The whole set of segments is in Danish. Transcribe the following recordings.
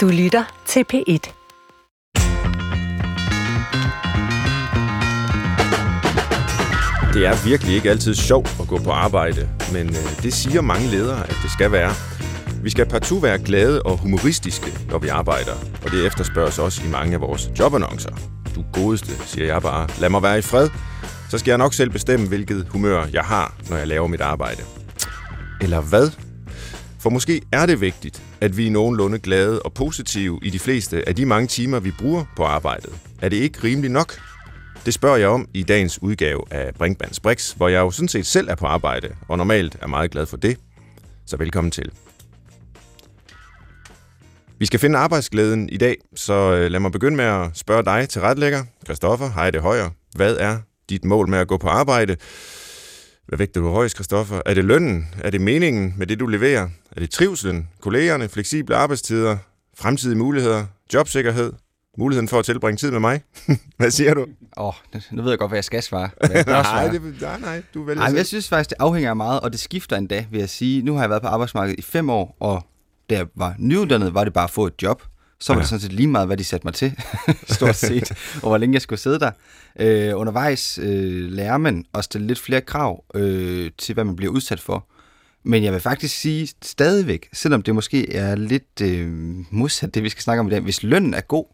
Du lytter til P1. Det er virkelig ikke altid sjovt at gå på arbejde, men øh, det siger mange ledere, at det skal være. Vi skal partout være glade og humoristiske, når vi arbejder, og det efterspørges også i mange af vores jobannoncer. Du godeste, siger jeg bare. Lad mig være i fred, så skal jeg nok selv bestemme, hvilket humør jeg har, når jeg laver mit arbejde. Eller hvad? For måske er det vigtigt, at vi er nogenlunde glade og positive i de fleste af de mange timer, vi bruger på arbejdet. Er det ikke rimeligt nok? Det spørger jeg om i dagens udgave af Brinkmanns Brix, hvor jeg jo sådan set selv er på arbejde, og normalt er meget glad for det. Så velkommen til. Vi skal finde arbejdsglæden i dag, så øh, lad mig begynde med at spørge dig til retlægger. Christoffer, hej det højre. Hvad er dit mål med at gå på arbejde? Hvad vægter du højst, Christoffer? Er det lønnen? Er det meningen med det, du leverer? Er det trivselen, kollegerne, fleksible arbejdstider, fremtidige muligheder, jobsikkerhed, muligheden for at tilbringe tid med mig? hvad siger du? Åh, oh, nu ved jeg godt, hvad jeg skal svare. Jeg nej, det, nej, nej, du vælger Ej, men selv. jeg synes faktisk, det afhænger af meget, og det skifter endda, vil jeg sige. Nu har jeg været på arbejdsmarkedet i fem år, og da jeg var nyuddannet, var det bare at få et job. Så var Ja. det sådan set lige meget, hvad de satte mig til, stort set, og hvor længe jeg skulle sidde der. Øh, undervejs øh, lærer man at stille lidt flere krav øh, til, hvad man bliver udsat for. Men jeg vil faktisk sige stadigvæk, selvom det måske er lidt øh, modsat det, vi skal snakke om i dag, hvis lønnen er god,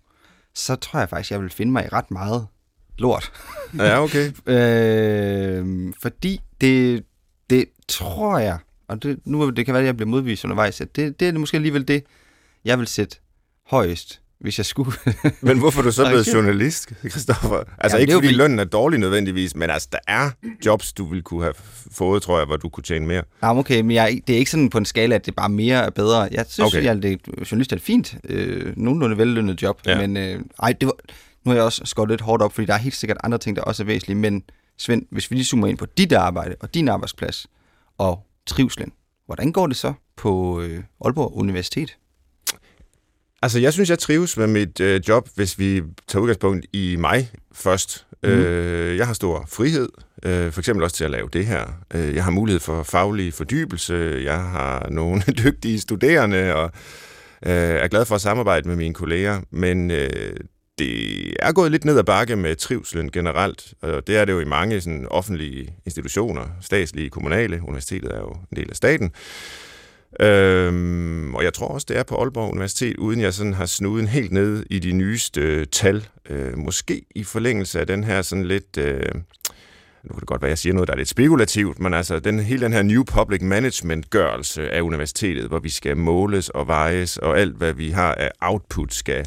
så tror jeg faktisk, jeg vil finde mig i ret meget lort. Ja, okay. Øh, fordi det, det tror jeg, og det, nu det kan være, at jeg bliver modvist undervejs, at det, det er måske alligevel det, jeg vil sætte højst, hvis jeg skulle. Men hvorfor er du så blevet journalist, Christoffer? Altså Jamen, ikke fordi fordi- lønnen er dårlig nødvendigvis, men altså der er jobs, du ville kunne have fået, tror jeg, hvor du kunne tjene mere. Jamen okay, men jeg, det er ikke sådan på en skala, at det bare mere er bedre. Jeg synes, Okay. jeg, det, journalist er et fint, øh, nogenlunde vellønnet job, Ja. ja. men øh, ej, det var, nu har jeg også skåret lidt hårdt op, fordi der er helt sikkert andre ting, der også er væsentlige, men Svend, hvis vi lige zoomer ind på dit arbejde og din arbejdsplads og trivslen, hvordan går det så på øh, Aalborg Universitet? Altså, jeg synes, jeg trives med mit øh, job, hvis vi tager udgangspunkt i mig først. Mm. Øh, jeg har stor frihed, øh, for eksempel også til at lave det her. Øh, jeg har mulighed for faglig fordybelse, jeg har nogle dygtige studerende, og øh, er glad for at samarbejde med mine kolleger, men øh, det er gået lidt ned ad bakke med trivselen generelt, og det er det jo i mange sådan, offentlige institutioner, statslige, kommunale. Universitetet er jo en del af staten. Øhm, og jeg tror også, det er på Aalborg Universitet, uden jeg sådan har snuden helt ned i de nyeste øh, tal. Øh, måske i forlængelse af den her sådan lidt... Øh, nu kan det godt være, jeg siger noget, der er lidt spekulativt, men altså den, hele den her New Public Management-gørelse af universitetet, hvor vi skal måles og vejes, og alt, hvad vi har af output, skal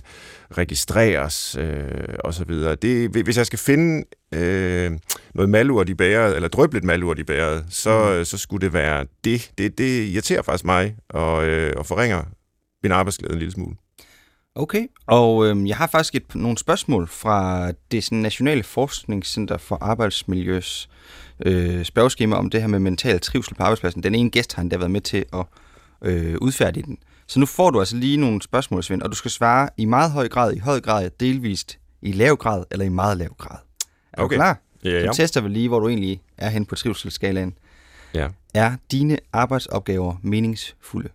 registreres øh, og så videre. Det, hvis jeg skal finde øh, noget malurt i bæret, eller drøbe lidt malurt i bæret, så, mm. så skulle det være det. Det, det irriterer faktisk mig, og, øh, og forringer min arbejdsglæde en lille smule. Okay, og øhm, jeg har faktisk et, nogle spørgsmål fra det sådan, Nationale Forskningscenter for Arbejdsmiljøs øh, spørgeskema om det her med mental trivsel på arbejdspladsen. Den ene gæst har endda været med til at øh, udfærdige den. Så nu får du altså lige nogle spørgsmål, Svend, og du skal svare i meget høj grad, i høj grad, delvist, i lav grad eller i meget lav grad. Er Okay. du klar? Ja, Så tester vi lige, hvor du egentlig er hen på trivselsskalaen. ja. Er dine arbejdsopgaver meningsfulde?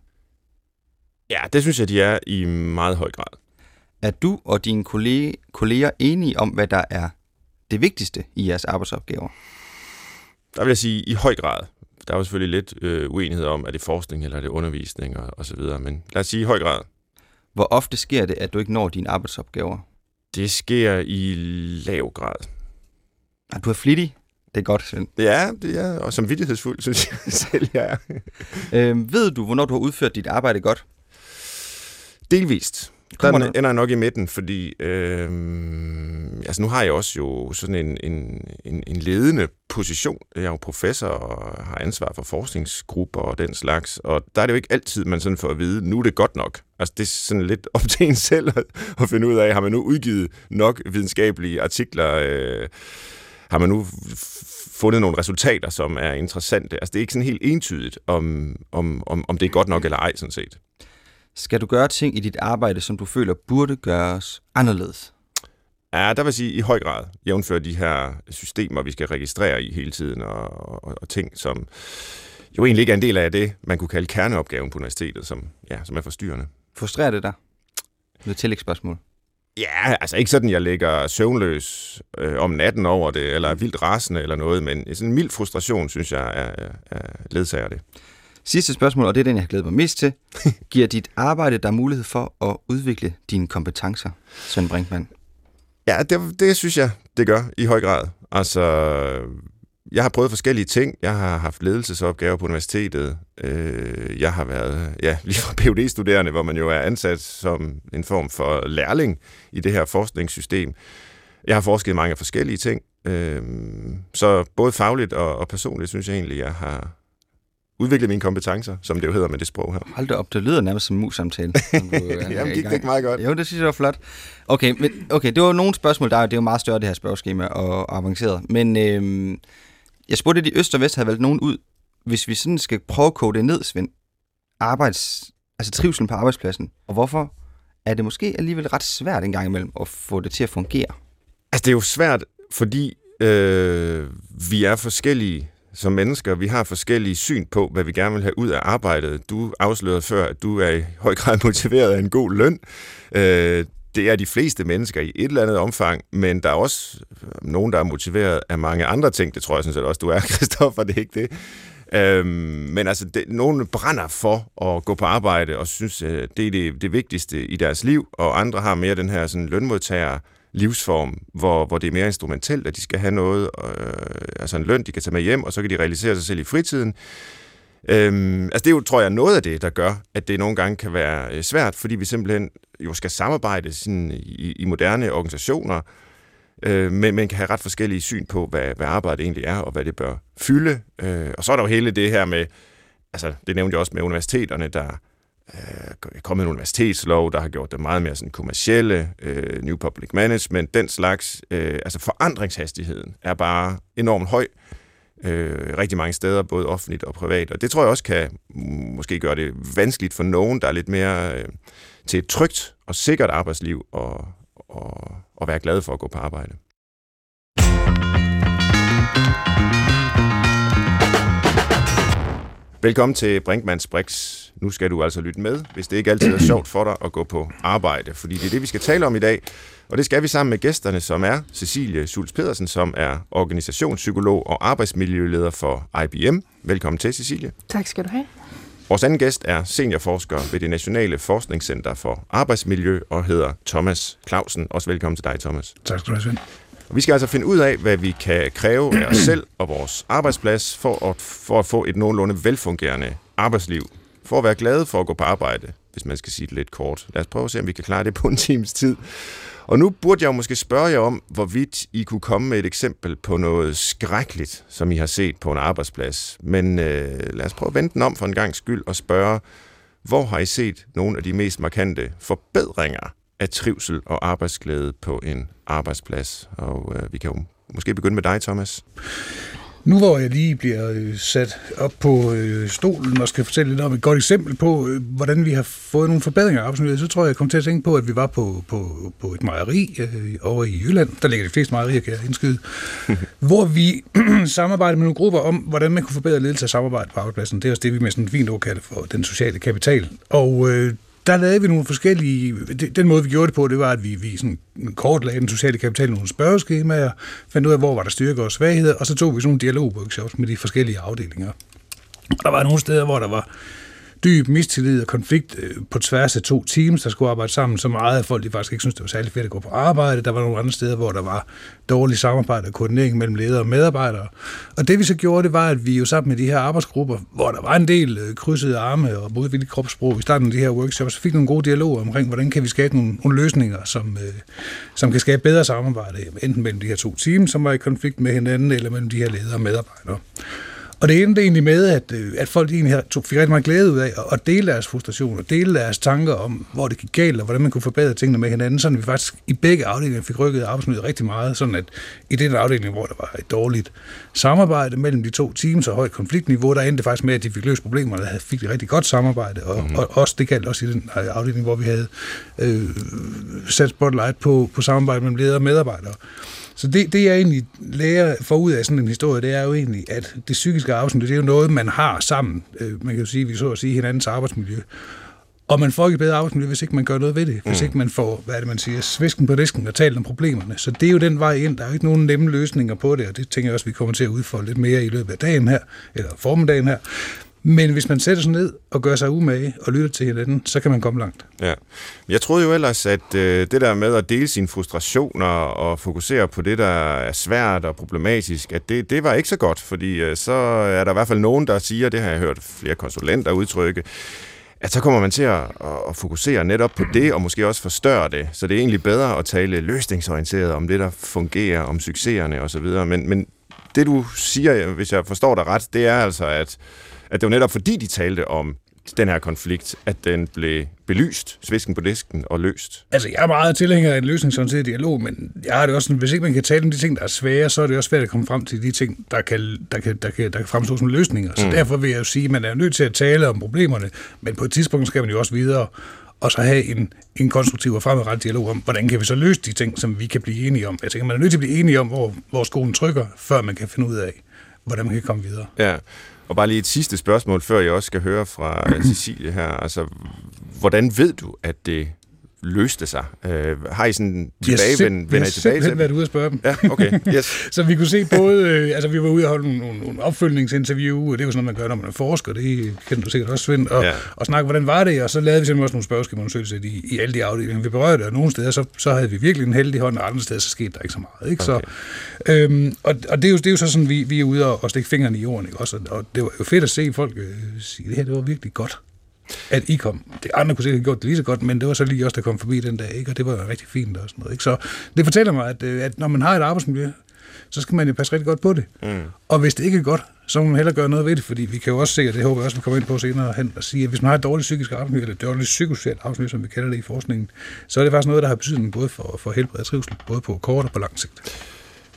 ja, det synes jeg, de er i meget høj grad. Er du og dine kolleger, kolleger enige om, hvad der er det vigtigste i jeres arbejdsopgaver? Der vil jeg sige i høj grad. Der er jo selvfølgelig lidt øh, uenighed om, er det forskning eller er det undervisning og, og så videre, men lad os sige i høj grad. Hvor ofte sker det, at du ikke når dine arbejdsopgaver? Det sker i lav grad. Er du er flittig? Det er godt, Svend. Ja, det er, og som vidtighedsfuld, synes jeg selv, jeg er. Øhm, ved du, hvornår du har udført dit arbejde godt? Delvist. Kommer Der der- ender jeg nok i midten, fordi øh, altså nu har jeg også jo sådan en, en, en, en ledende position. Jeg er jo professor og har ansvar for forskningsgrupper og den slags, og der er det jo ikke altid, man sådan får at vide, nu er det godt nok. Altså det er sådan lidt op til en selv at, at finde ud af, har man nu udgivet nok videnskabelige artikler, øh, har man nu fundet nogle resultater, som er interessante. Altså det er ikke sådan helt entydigt, om, om, om, om det er godt nok eller ej, sådan set. Skal du gøre ting i dit arbejde, som du føler burde gøres anderledes? Ja, der vil sige i høj grad, jævnfør de her systemer, vi skal registrere i hele tiden, og, og, og ting, som jo egentlig ikke er en del af det, man kunne kalde kerneopgaven på universitetet, som, ja, som er forstyrrende. Frustrerer det dig? Noget tillægsspørgsmål. Ja, altså ikke sådan, jeg ligger søvnløs øh, om natten over det, eller er vildt rasende eller noget, men sådan en mild frustration, synes jeg, er, er ledsager det. Sidste spørgsmål, og det er den, jeg har glædet mig mest til. Giver dit arbejde dig mulighed for at udvikle dine kompetencer, Svend Brinkmann? Ja, det, det synes jeg, det gør i høj grad. Altså, jeg har prøvet forskellige ting. Jeg har haft ledelsesopgaver på universitetet. Øh, jeg har været ja, lige fra phd studerende hvor man jo er ansat som en form for lærling i det her forskningssystem. Jeg har forsket mange forskellige ting. Øh, så både fagligt og, og personligt synes jeg egentlig, jeg har udviklet mine kompetencer, som det jo hedder med det sprog her. Hold da op, det lyder nærmest som mus-samtale. Jamen, gik det ikke meget godt? Jo, det synes jeg var flot. Okay, men, okay det var nogle spørgsmål, der er, det er jo meget større, det her spørgeskema, og avanceret. Men øh, jeg spurgte, at de øst og vest havde valgt nogen ud. Hvis vi sådan skal prøve at kode det ned, Svend, arbejds, altså trivselen på arbejdspladsen, og hvorfor er det måske alligevel ret svært en gang imellem at få det til at fungere? Altså, det er jo svært, fordi øh, vi er forskellige som mennesker. Vi har forskellige syn på, hvad vi gerne vil have ud af arbejdet. Du afslørede før, at du er i høj grad motiveret af en god løn. Øh, det er de fleste mennesker i et eller andet omfang, men der er også øh, nogen, der er motiveret af mange andre ting. Det tror jeg sådan set også, du er, Kristoffer, det er ikke det. Øhm, men altså, det, nogen brænder for at gå på arbejde og synes, øh, det er det, det vigtigste i deres liv, og andre har mere den her sådan, lønmodtager livsform, hvor, hvor det er mere instrumentelt, at de skal have noget, øh, altså en løn, de kan tage med hjem, og så kan de realisere sig selv i fritiden. Øhm, altså det er jo, tror jeg, noget af det, der gør, at det nogle gange kan være øh, svært, fordi vi simpelthen jo skal samarbejde sådan, i, i moderne organisationer, øh, men man kan have ret forskellige syn på, hvad, hvad arbejdet egentlig er, og hvad det bør fylde. Øh, og så er der jo hele det her med, altså det nævnte jeg også med universiteterne, der øh, kommet en universitetslov, der har gjort det meget mere sådan kommercielle, øh, New Public Management, den slags. Øh, altså forandringshastigheden er bare enormt høj øh, rigtig mange steder, både offentligt og privat. Og det tror jeg også kan måske gøre det vanskeligt for nogen, der er lidt mere øh, til et trygt og sikkert arbejdsliv og, og, og være glad for at gå på arbejde. Velkommen til Brinkmanns Brix. Nu skal du altså lytte med, hvis det ikke altid er sjovt for dig at gå på arbejde, fordi det er det, vi skal tale om i dag. Og det skal vi sammen med gæsterne, som er Cecilie Schulz Pedersen, som er organisationspsykolog og arbejdsmiljøleder for IBM. Velkommen til, Cecilie. Tak skal du have. Vores anden gæst er seniorforsker ved det Nationale Forskningscenter for Arbejdsmiljø og hedder Thomas Clausen. Også velkommen til dig, Thomas. Tak skal du have, Svend. Vi skal altså finde ud af, hvad vi kan kræve af os selv og vores arbejdsplads for at, for at få et nogenlunde velfungerende arbejdsliv. For at være glade for at gå på arbejde, hvis man skal sige det lidt kort. Lad os prøve at se, om vi kan klare det på en times tid. Og nu burde jeg jo måske spørge jer om, hvorvidt I kunne komme med et eksempel på noget skrækkeligt, som I har set på en arbejdsplads. Men øh, lad os prøve at vente den om for en gang skyld og spørge, hvor har I set nogle af de mest markante forbedringer af trivsel og arbejdsglæde på en arbejdsplads? Og øh, vi kan jo måske begynde med dig, Thomas. Nu hvor jeg lige bliver øh, sat op på øh, stolen og skal fortælle lidt om et godt eksempel på, øh, hvordan vi har fået nogle forbedringer af arbejdsmiljøet, så tror jeg, jeg kom til at tænke på, at vi var på, på, på et mejeri øh, over i Jylland. Der ligger de fleste mejerier, kan jeg indskyde. hvor vi samarbejdede med nogle grupper om, hvordan man kunne forbedre ledelse af samarbejde på arbejdspladsen. Det er også det, vi med sådan en fint ord kalder for den sociale kapital. Og øh, der lavede vi nogle forskellige... Den måde, vi gjorde det på, det var, at vi, vi sådan kort lagde den sociale kapital nogle spørgeskemaer, fandt ud af, hvor var der styrke og svagheder, og så tog vi sådan nogle dialogworkshops med de forskellige afdelinger. Og der var nogle steder, hvor der var dyb mistillid og konflikt øh, på tværs af to teams, der skulle arbejde sammen så meget, at folk de faktisk ikke syntes, det var særlig fedt at gå på arbejde. Der var nogle andre steder, hvor der var dårlig samarbejde og koordinering mellem ledere og medarbejdere. Og det vi så gjorde, det var, at vi jo sammen med de her arbejdsgrupper, hvor der var en del øh, krydsede arme og modvillige kropssprog, vi startede de her workshops, så fik nogle gode dialoger omkring, hvordan kan vi skabe nogle, nogle løsninger, som, øh, som kan skabe bedre samarbejde, enten mellem de her to teams, som var i konflikt med hinanden, eller mellem de her ledere og medarbejdere. Og det endte egentlig med, at, øh, at folk egentlig tog, fik rigtig meget glæde ud af at dele deres frustration og dele deres tanker om, hvor det gik galt, og hvordan man kunne forbedre tingene med hinanden, sådan vi faktisk i begge afdelinger fik rykket arbejdsmiljøet rigtig meget, sådan at i den afdeling, hvor der var et dårligt samarbejde mellem de to teams og højt konfliktniveau, der endte faktisk med, at de fik løst problemerne, og fik et rigtig godt samarbejde, og, mm-hmm. og også, det galt også i den afdeling, hvor vi havde øh, sat spotlight på, på samarbejde mellem ledere og medarbejdere. Så det, det jeg egentlig lærer for ud af sådan en historie, det er jo egentlig, at det psykiske arbejdsmiljø, det er jo noget, man har sammen. Øh, man kan jo sige, vi så at sige hinandens arbejdsmiljø. Og man får ikke et bedre arbejdsmiljø, hvis ikke man gør noget ved det. Hvis mm. ikke man får, hvad er det man siger, svisken på disken og talt om problemerne. Så det er jo den vej ind. Der er jo ikke nogen nemme løsninger på det, og det tænker jeg også, vi kommer til at udfolde lidt mere i løbet af dagen her, eller formiddagen her. Men hvis man sætter sig ned og gør sig umage og lytter til hinanden, så kan man komme langt. Ja. Jeg troede jo ellers, at øh, det der med at dele sine frustrationer og fokusere på det, der er svært og problematisk, at det, det var ikke så godt, fordi øh, så er der i hvert fald nogen, der siger, det har jeg hørt flere konsulenter udtrykke, at så kommer man til at, at fokusere netop på det, og måske også forstørre det. Så det er egentlig bedre at tale løsningsorienteret om det, der fungerer, om succeserne osv. Men, men det du siger, hvis jeg forstår dig ret, det er altså, at at det var netop fordi, de talte om den her konflikt, at den blev belyst, svisken på disken og løst? Altså, jeg er meget tilhænger af en løsningsorienteret dialog, men jeg har det også sådan, hvis ikke man kan tale om de ting, der er svære, så er det også svært at komme frem til de ting, der kan, der kan, der kan, der kan fremstå som løsninger. Så mm. derfor vil jeg jo sige, at man er nødt til at tale om problemerne, men på et tidspunkt skal man jo også videre og så have en, en konstruktiv og fremadrettet dialog om, hvordan kan vi så løse de ting, som vi kan blive enige om. Jeg tænker, man er nødt til at blive enige om, hvor, hvor skolen trykker, før man kan finde ud af, hvordan man kan komme videre. Ja, og bare lige et sidste spørgsmål, før jeg også skal høre fra øh, Cecilie her. Altså, hvordan ved du, at det løste sig? Øh, har I sådan tilbage, vi vender I tilbage til været ude og spørge dem. Ja, okay. Yes. så vi kunne se både, øh, altså vi var ude og holde nogle, nogle, opfølgningsinterview, og det er jo sådan noget, man gør, når man er forsker, det kender du sikkert også, Svend, og, ja. og snakke, hvordan var det, og så lavede vi simpelthen også nogle spørgeskemaundersøgelser i, i alle de afdelinger, vi berørte, og nogle steder, så, så havde vi virkelig en heldig hånd, og andre steder, så skete der ikke så meget. Ikke? Okay. Så, øhm, og, og det, er jo, det er jo så sådan, vi, vi er ude og, og stikke fingrene i jorden, ikke? Også, og det var jo fedt at se folk øh, sige, det her, det var virkelig godt at I kom. Det andre kunne sikkert have gjort det lige så godt, men det var så lige også der kom forbi den dag, ikke? og det var rigtig fint og sådan noget. Ikke? Så det fortæller mig, at, øh, at når man har et arbejdsmiljø, så skal man jo passe rigtig godt på det. Mm. Og hvis det ikke er godt, så må man hellere gøre noget ved det, fordi vi kan jo også se, og det håber jeg også, vi kommer ind på senere hen, og sige, at hvis man har et dårligt psykisk arbejdsmiljø, eller et dårligt psykosocialt arbejdsmiljø, som vi kalder det i forskningen, så er det faktisk noget, der har betydning både for, for helbred og trivsel, både på kort og på lang sigt.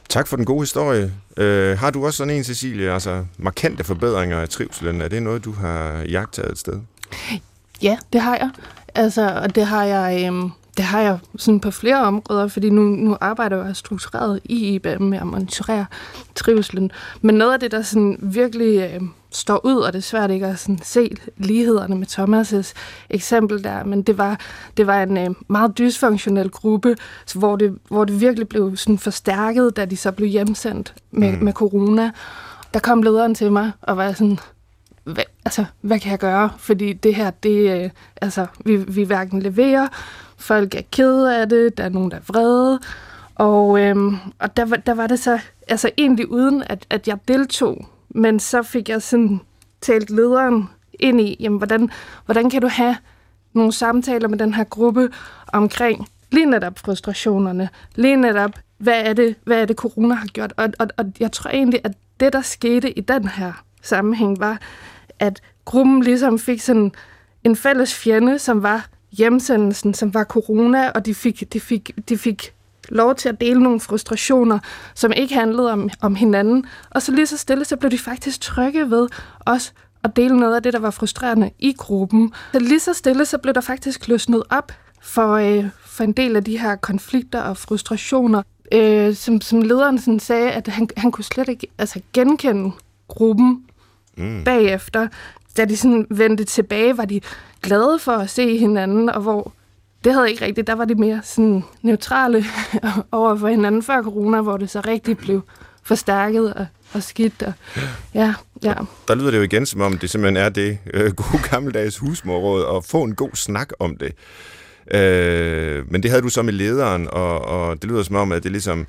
Tak for den gode historie. Øh, har du også sådan en, Cecilie, altså markante forbedringer af trivselen? Er det noget, du har jagtet et sted? Ja, det har jeg. Altså, og det har jeg, øhm, det har jeg sådan på flere områder, fordi nu, nu arbejder jeg struktureret i IBM med at monitorere trivselen. Men noget af det, der sådan virkelig øh, står ud, og det er svært ikke at sådan se lighederne med Thomas' eksempel der, men det var, det var en øh, meget dysfunktionel gruppe, hvor det, hvor det virkelig blev sådan forstærket, da de så blev hjemsendt med, mm. med corona. Der kom lederen til mig og var sådan, altså, hvad kan jeg gøre? Fordi det her, det, øh, altså, vi, vi hverken leverer, folk er kede af det, der er nogen, der er vrede, og, øhm, og der, der var det så, altså egentlig uden, at, at jeg deltog, men så fik jeg sådan talt lederen ind i, jamen, hvordan, hvordan kan du have nogle samtaler med den her gruppe omkring lige netop frustrationerne, lige netop, hvad er det, hvad er det corona har gjort? Og, og, og jeg tror egentlig, at det, der skete i den her sammenhæng, var, at gruppen ligesom fik sådan en fælles fjende, som var hjemsendelsen, som var corona, og de fik, de fik, de fik lov til at dele nogle frustrationer, som ikke handlede om, om hinanden. Og så lige så stille, så blev de faktisk trygge ved os at dele noget af det, der var frustrerende i gruppen. Så lige så stille, så blev der faktisk løsnet op for, øh, for en del af de her konflikter og frustrationer. Øh, som, som lederen sådan sagde, at han, han kunne slet ikke altså, genkende gruppen mm. bagefter. Da de sådan vendte tilbage, var de glade for at se hinanden, og hvor det havde ikke rigtigt. Der var de mere sådan neutrale over for hinanden før corona, hvor det så rigtig blev forstærket og, og skidt. Og, ja, ja. Der lyder det jo igen, som om det simpelthen er det øh, gode gammeldags husmorråd at få en god snak om det. Øh, men det havde du så med lederen, og, og det lyder som om, at det ligesom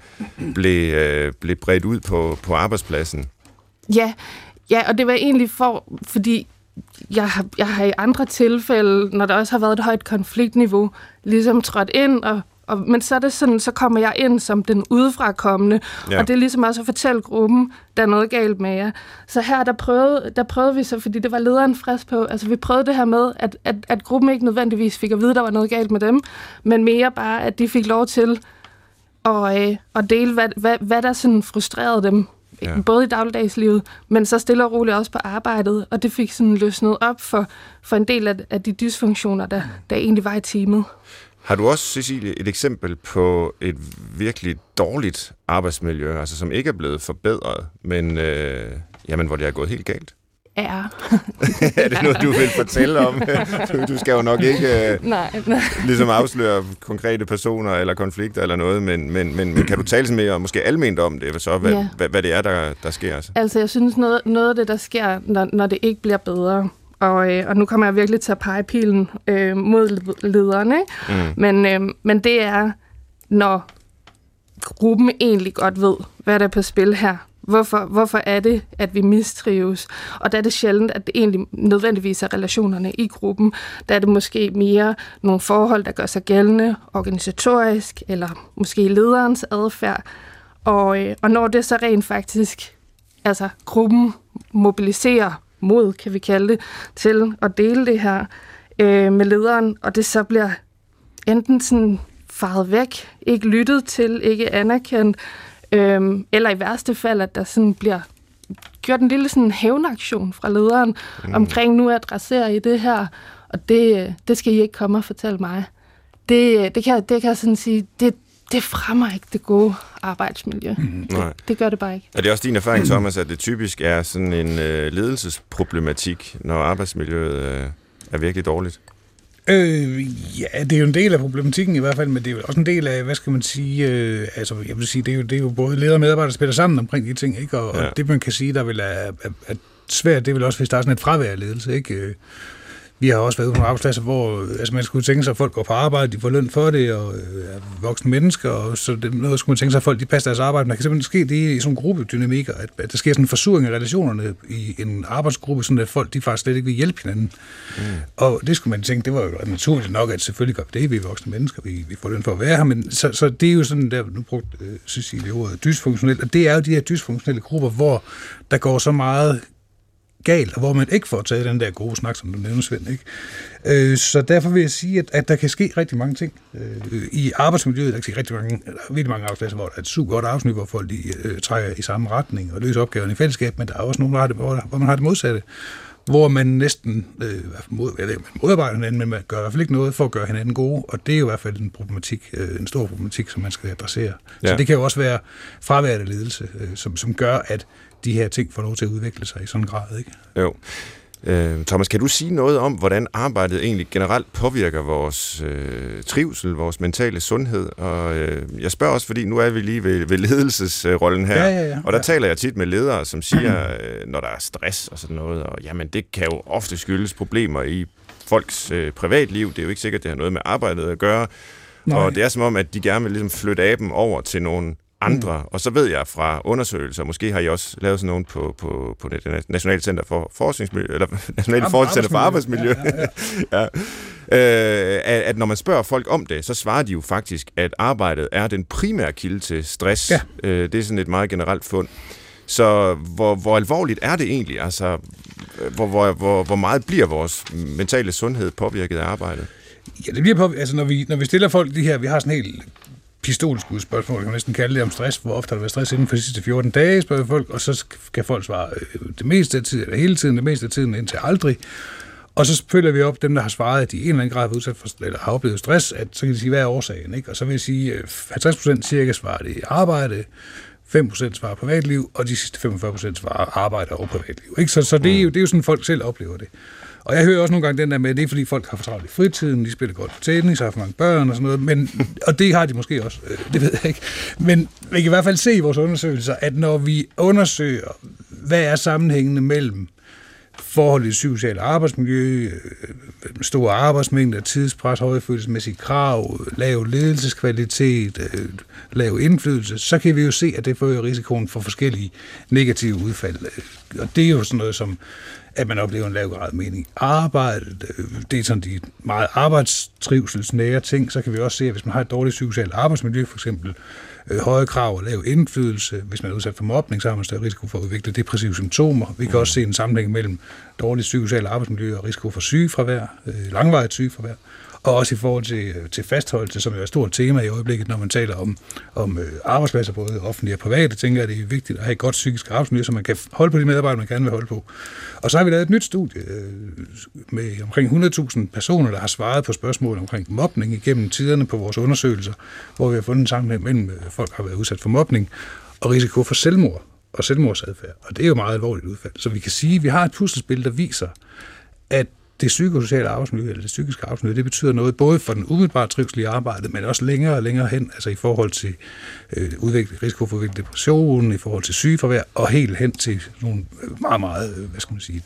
blev, øh, blev bredt ud på, på arbejdspladsen. Ja, Ja, og det var egentlig for, fordi jeg har, jeg har i andre tilfælde, når der også har været et højt konfliktniveau, ligesom trådt ind, og, og, men så er det sådan, så kommer jeg ind som den udefrakommende, ja. og det er ligesom også at fortælle gruppen, der er noget galt med jer. Så her, der prøvede, der prøvede vi så, fordi det var lederen frisk på, altså vi prøvede det her med, at, at, at gruppen ikke nødvendigvis fik at vide, der var noget galt med dem, men mere bare, at de fik lov til at, øh, at dele, hvad, hvad, hvad der sådan frustrerede dem ja. både i dagligdagslivet, men så stille og roligt også på arbejdet, og det fik sådan løsnet op for, for en del af, af de dysfunktioner, der, der egentlig var i teamet. Har du også, Cecilie, et eksempel på et virkelig dårligt arbejdsmiljø, altså som ikke er blevet forbedret, men øh, jamen, hvor det er gået helt galt? Er. er det noget, du vil fortælle om? du, skal jo nok ikke uh, nej, nej. ligesom afsløre konkrete personer eller konflikter eller noget, men, men, men, men kan du tale mere og måske almindeligt om det, så, hvad, ja. hvad, hvad det er, der, der sker? Altså, altså jeg synes, noget, noget af det, der sker, når, når det ikke bliver bedre, og, øh, og nu kommer jeg virkelig til at pege pilen øh, mod lederne, mm. men, øh, men det er, når gruppen egentlig godt ved, hvad der er på spil her. Hvorfor, hvorfor er det, at vi mistrives? Og der er det sjældent, at det egentlig nødvendigvis er relationerne i gruppen. Der er det måske mere nogle forhold, der gør sig gældende organisatorisk, eller måske lederens adfærd. Og, øh, og når det så rent faktisk, altså gruppen mobiliserer mod, kan vi kalde det, til at dele det her øh, med lederen, og det så bliver enten sådan faret væk, ikke lyttet til, ikke anerkendt, øhm, eller i værste fald, at der sådan bliver gjort en lille sådan hævnaktion fra lederen mm. omkring, nu adresserer I det her, og det, det skal I ikke komme og fortælle mig. Det, det, kan, det kan jeg sådan sige, det, det fremmer ikke det gode arbejdsmiljø. Mm. Det, det gør det bare ikke. Er det også din erfaring, Thomas, at det typisk er sådan en øh, ledelsesproblematik, når arbejdsmiljøet øh, er virkelig dårligt? Øh, ja, det er jo en del af problematikken i hvert fald, men det er jo også en del af, hvad skal man sige, øh, altså jeg vil sige, det er jo, det er jo både ledere og medarbejdere, der spiller sammen omkring de ting, ikke? Og, ja. og det man kan sige, der vil er, er, er svært, det vil også, hvis der er sådan et fravær af ledelse, ikke? Vi har også været ude på nogle arbejdspladser, hvor altså man skulle tænke sig, at folk går på arbejde, de får løn for det, og øh, er voksne mennesker, og så det, noget skulle man tænke sig, at folk de passer deres arbejde. Men der kan simpelthen ske det i sådan en gruppedynamikker, at, at der sker sådan en forsuring af relationerne i en arbejdsgruppe, sådan at folk de faktisk slet ikke vil hjælpe hinanden. Mm. Og det skulle man tænke, det var jo naturligt nok, at selvfølgelig gør det, vi er voksne mennesker, vi, vi får løn for at være her, men så, så det er jo sådan, der nu brugt øh, Cecilie ordet dysfunktionelt, og det er jo de her dysfunktionelle grupper, hvor der går så meget galt, og hvor man ikke får taget den der gode snak, som du nævner, Svend. Ikke? Øh, så derfor vil jeg sige, at, at der kan ske rigtig mange ting. Øh, I arbejdsmiljøet der kan ske rigtig mange, der er virkelig mange arbejdspladser, hvor der er et super godt arbejdsmiljø, hvor folk de, øh, trækker i samme retning og løser opgaverne i fællesskab, men der er også nogle, der det, hvor, hvor man har det modsatte hvor man næsten øh, mod, jeg ved, man modarbejder hinanden, men man gør i hvert fald ikke noget for at gøre hinanden gode, og det er jo i hvert fald en problematik, øh, en stor problematik, som man skal adressere. Ja. Så det kan jo også være fraværende ledelse, øh, som, som gør, at de her ting får lov til at udvikle sig i sådan en grad. Ikke? Jo. Øh, Thomas, kan du sige noget om, hvordan arbejdet egentlig generelt påvirker vores øh, trivsel, vores mentale sundhed? Og øh, jeg spørger også, fordi nu er vi lige ved, ved ledelsesrollen her, ja, ja, ja. og der ja. taler jeg tit med ledere, som siger, øh, når der er stress og sådan noget, og jamen det kan jo ofte skyldes problemer i folks øh, privatliv. Det er jo ikke sikkert, det har noget med arbejdet at gøre. Nej. Og det er som om, at de gerne vil ligesom flytte af dem over til nogle andre. Mm. Og så ved jeg fra undersøgelser, måske har I også lavet sådan nogen på, på, på det Nationale Center for Forskningsmiljø, eller Nationale ja, Forskningscenter for Arbejdsmiljø, ja, ja, ja. øh, at, at når man spørger folk om det, så svarer de jo faktisk, at arbejdet er den primære kilde til stress. Ja. Øh, det er sådan et meget generelt fund. Så hvor, hvor alvorligt er det egentlig? Altså, hvor, hvor, hvor, hvor meget bliver vores mentale sundhed påvirket af arbejdet? Ja, det bliver på, altså når vi, når vi stiller folk de her, vi har sådan helt pistolskud spørgsmål, kan man næsten kalde det om stress. Hvor ofte har der været stress inden for de sidste 14 dage, spørger folk, og så kan folk svare øh, det meste af tiden, eller hele tiden, det meste af tiden indtil aldrig. Og så følger vi op dem, der har svaret, at de i en eller anden grad har, udsat for, eller har oplevet stress, at så kan de sige, hvad er årsagen? Ikke? Og så vil jeg sige, 50 øh, procent cirka svarer det arbejde, 5% svarer privatliv, og de sidste 45% svarer arbejde og privatliv. Ikke? Så, så det, er jo, det er jo sådan, folk selv oplever det. Og jeg hører også nogle gange den der med, at det er fordi folk har for travlt i fritiden, de spiller godt tennis, har for mange børn og sådan noget, men, og det har de måske også, øh, det ved jeg ikke. Men vi kan i hvert fald se i vores undersøgelser, at når vi undersøger, hvad er sammenhængende mellem forhold i socialt arbejdsmiljø, øh, store arbejdsmængder, tidspres, højfølelsesmæssige krav, lav ledelseskvalitet, øh, lav indflydelse, så kan vi jo se, at det forøger risikoen for forskellige negative udfald. Og det er jo sådan noget som at man oplever en lav grad mening. Arbejdet, det er sådan de meget arbejdstrivselsnære ting, så kan vi også se, at hvis man har et dårligt psykosocialt arbejdsmiljø, for eksempel øh, høje krav og lav indflydelse, hvis man er udsat for mobning, så har man større risiko for at udvikle depressive symptomer. Vi kan mm. også se en sammenhæng mellem dårligt psykosocialt arbejdsmiljø og risiko for sygefravær, øh, langvarigt sygefravær og også i forhold til, øh, til fastholdelse, som er et stort tema i øjeblikket, når man taler om, om øh, arbejdspladser, både offentlige og private, tænker jeg, det er vigtigt at have et godt psykisk arbejdsmiljø, så man kan holde på de medarbejdere, man gerne vil holde på. Og så har vi lavet et nyt studie øh, med omkring 100.000 personer, der har svaret på spørgsmål omkring mobning igennem tiderne på vores undersøgelser, hvor vi har fundet en sammenhæng mellem folk, har været udsat for mobning og risiko for selvmord. og selvmordsadfærd. Og det er jo meget alvorligt udfald. Så vi kan sige, at vi har et puslespil, der viser, at det psykosociale arbejdsmiljø, eller det psykiske arbejdsmiljø, det betyder noget både for den umiddelbare trivsel i arbejdet, men også længere og længere hen, altså i forhold til øh, udvikling, risiko for udvikling depression, i forhold til sygeforvær, og helt hen til nogle meget, meget, øh, hvad skal man sige,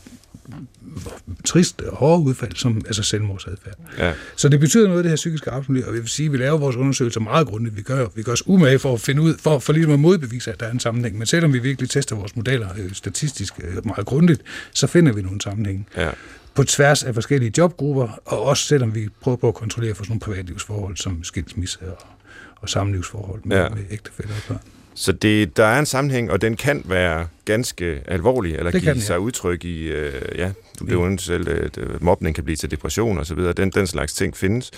trist og hårde udfald, som altså selvmordsadfærd. Ja. Så det betyder noget, det her psykiske arbejdsmiljø, og vi vil sige, at vi laver vores undersøgelser meget grundigt. Vi gør, vi gør os umage for at finde ud, for, for ligesom at modbevise, at der er en sammenhæng. Men selvom vi virkelig tester vores modeller øh, statistisk øh, meget grundigt, så finder vi nogle sammenhæng. Ja på tværs af forskellige jobgrupper, og også selvom vi prøver på at kontrollere for sådan nogle privatlivsforhold som skilsmisse og, og samlivsforhold med, ja. med ægtefælder og børn. Så det, der er en sammenhæng, og den kan være ganske alvorlig, eller det give sig ja. udtryk i, øh, ja, du blev ja. selv, at øh, mobning kan blive til depression og så videre. Den, den slags ting findes.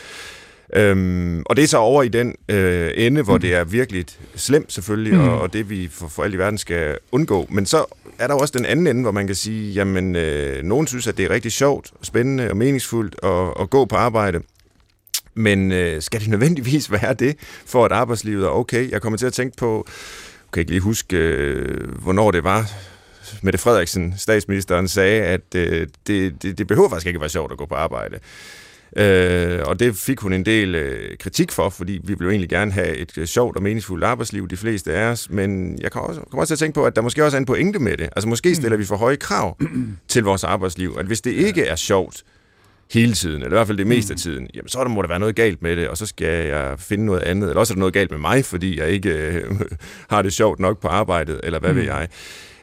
Øhm, og det er så over i den øh, ende, hvor mm. det er virkelig slemt selvfølgelig, mm. og, og det vi for, for alt i verden skal undgå. Men så er der også den anden ende, hvor man kan sige, jamen, øh, nogen synes, at det er rigtig sjovt, spændende og meningsfuldt at, at gå på arbejde. Men øh, skal det nødvendigvis være det, for at arbejdslivet er okay? Jeg kommer til at tænke på, jeg kan ikke lige huske, øh, hvornår det var, Mette Frederiksen, statsministeren, sagde, at øh, det, det, det behøver faktisk ikke at være sjovt at gå på arbejde. Øh, og det fik hun en del øh, kritik for, fordi vi ville jo egentlig gerne have et øh, sjovt og meningsfuldt arbejdsliv, de fleste af os. Men jeg kommer også, kommer også til at tænke på, at der måske også er en pointe med det. Altså måske stiller vi for høje krav til vores arbejdsliv. At hvis det ikke er sjovt, hele tiden, eller i hvert fald det meste af tiden, jamen så der må der være noget galt med det, og så skal jeg finde noget andet, eller også er der noget galt med mig, fordi jeg ikke øh, har det sjovt nok på arbejdet, eller hvad mm. ved jeg.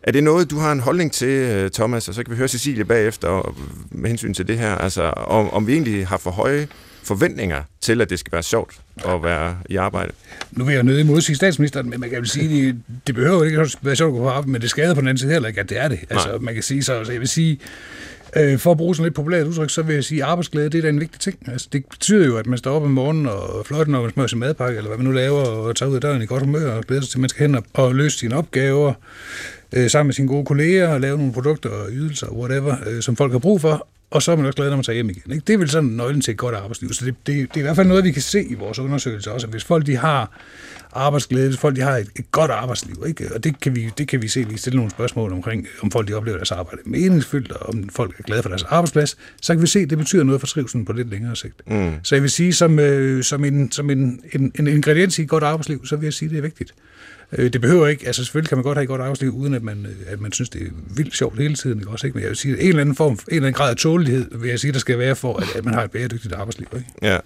Er det noget, du har en holdning til, øh, Thomas, og så kan vi høre Cecilie bagefter med hensyn til det her, altså om, om vi egentlig har for høje forventninger til, at det skal være sjovt at være i arbejde? Nu vil jeg nødig modsige statsministeren, men man kan vel sige, det, det behøver jo ikke at være sjovt at gå på arbejde, men det skader på den anden side heller ikke, at det er det. Altså, Nej. man kan sige så, så jeg vil sige, Øh, for at bruge sådan lidt populært udtryk, så vil jeg sige, at arbejdsglæde, det er da en vigtig ting. Altså, det betyder jo, at man står op om morgenen og flot, når man smører sin madpakke, eller hvad man nu laver, og tager ud af døren i godt humør og glæder sig til, at man skal hen og, og løse sine opgaver øh, sammen med sine gode kolleger og lave nogle produkter og ydelser, whatever, øh, som folk har brug for, og så er man også glad, når man tager hjem igen. Ikke? Det er vel sådan nøglen til et godt arbejdsliv. Så det, det, det er i hvert fald noget, vi kan se i vores undersøgelser også, at hvis folk de har arbejdsglæde, hvis folk de har et, et godt arbejdsliv, ikke? og det kan, vi, det kan vi se, vi stille nogle spørgsmål omkring, om folk de oplever deres arbejde meningsfyldt, og om folk er glade for deres arbejdsplads, så kan vi se, at det betyder noget for trivselen på lidt længere sigt. Mm. Så jeg vil sige, som, øh, som, en, som en, en, en ingrediens i et godt arbejdsliv, så vil jeg sige, at det er vigtigt. Øh, det behøver ikke, altså selvfølgelig kan man godt have et godt arbejdsliv, uden at man, øh, at man synes, det er vildt sjovt hele tiden, ikke? Også, ikke? men jeg vil sige, en eller anden form, en eller anden grad af tålighed, vil jeg sige, der skal være for, at, at man har et bæredygtigt arbejdsliv. Ikke? Ja.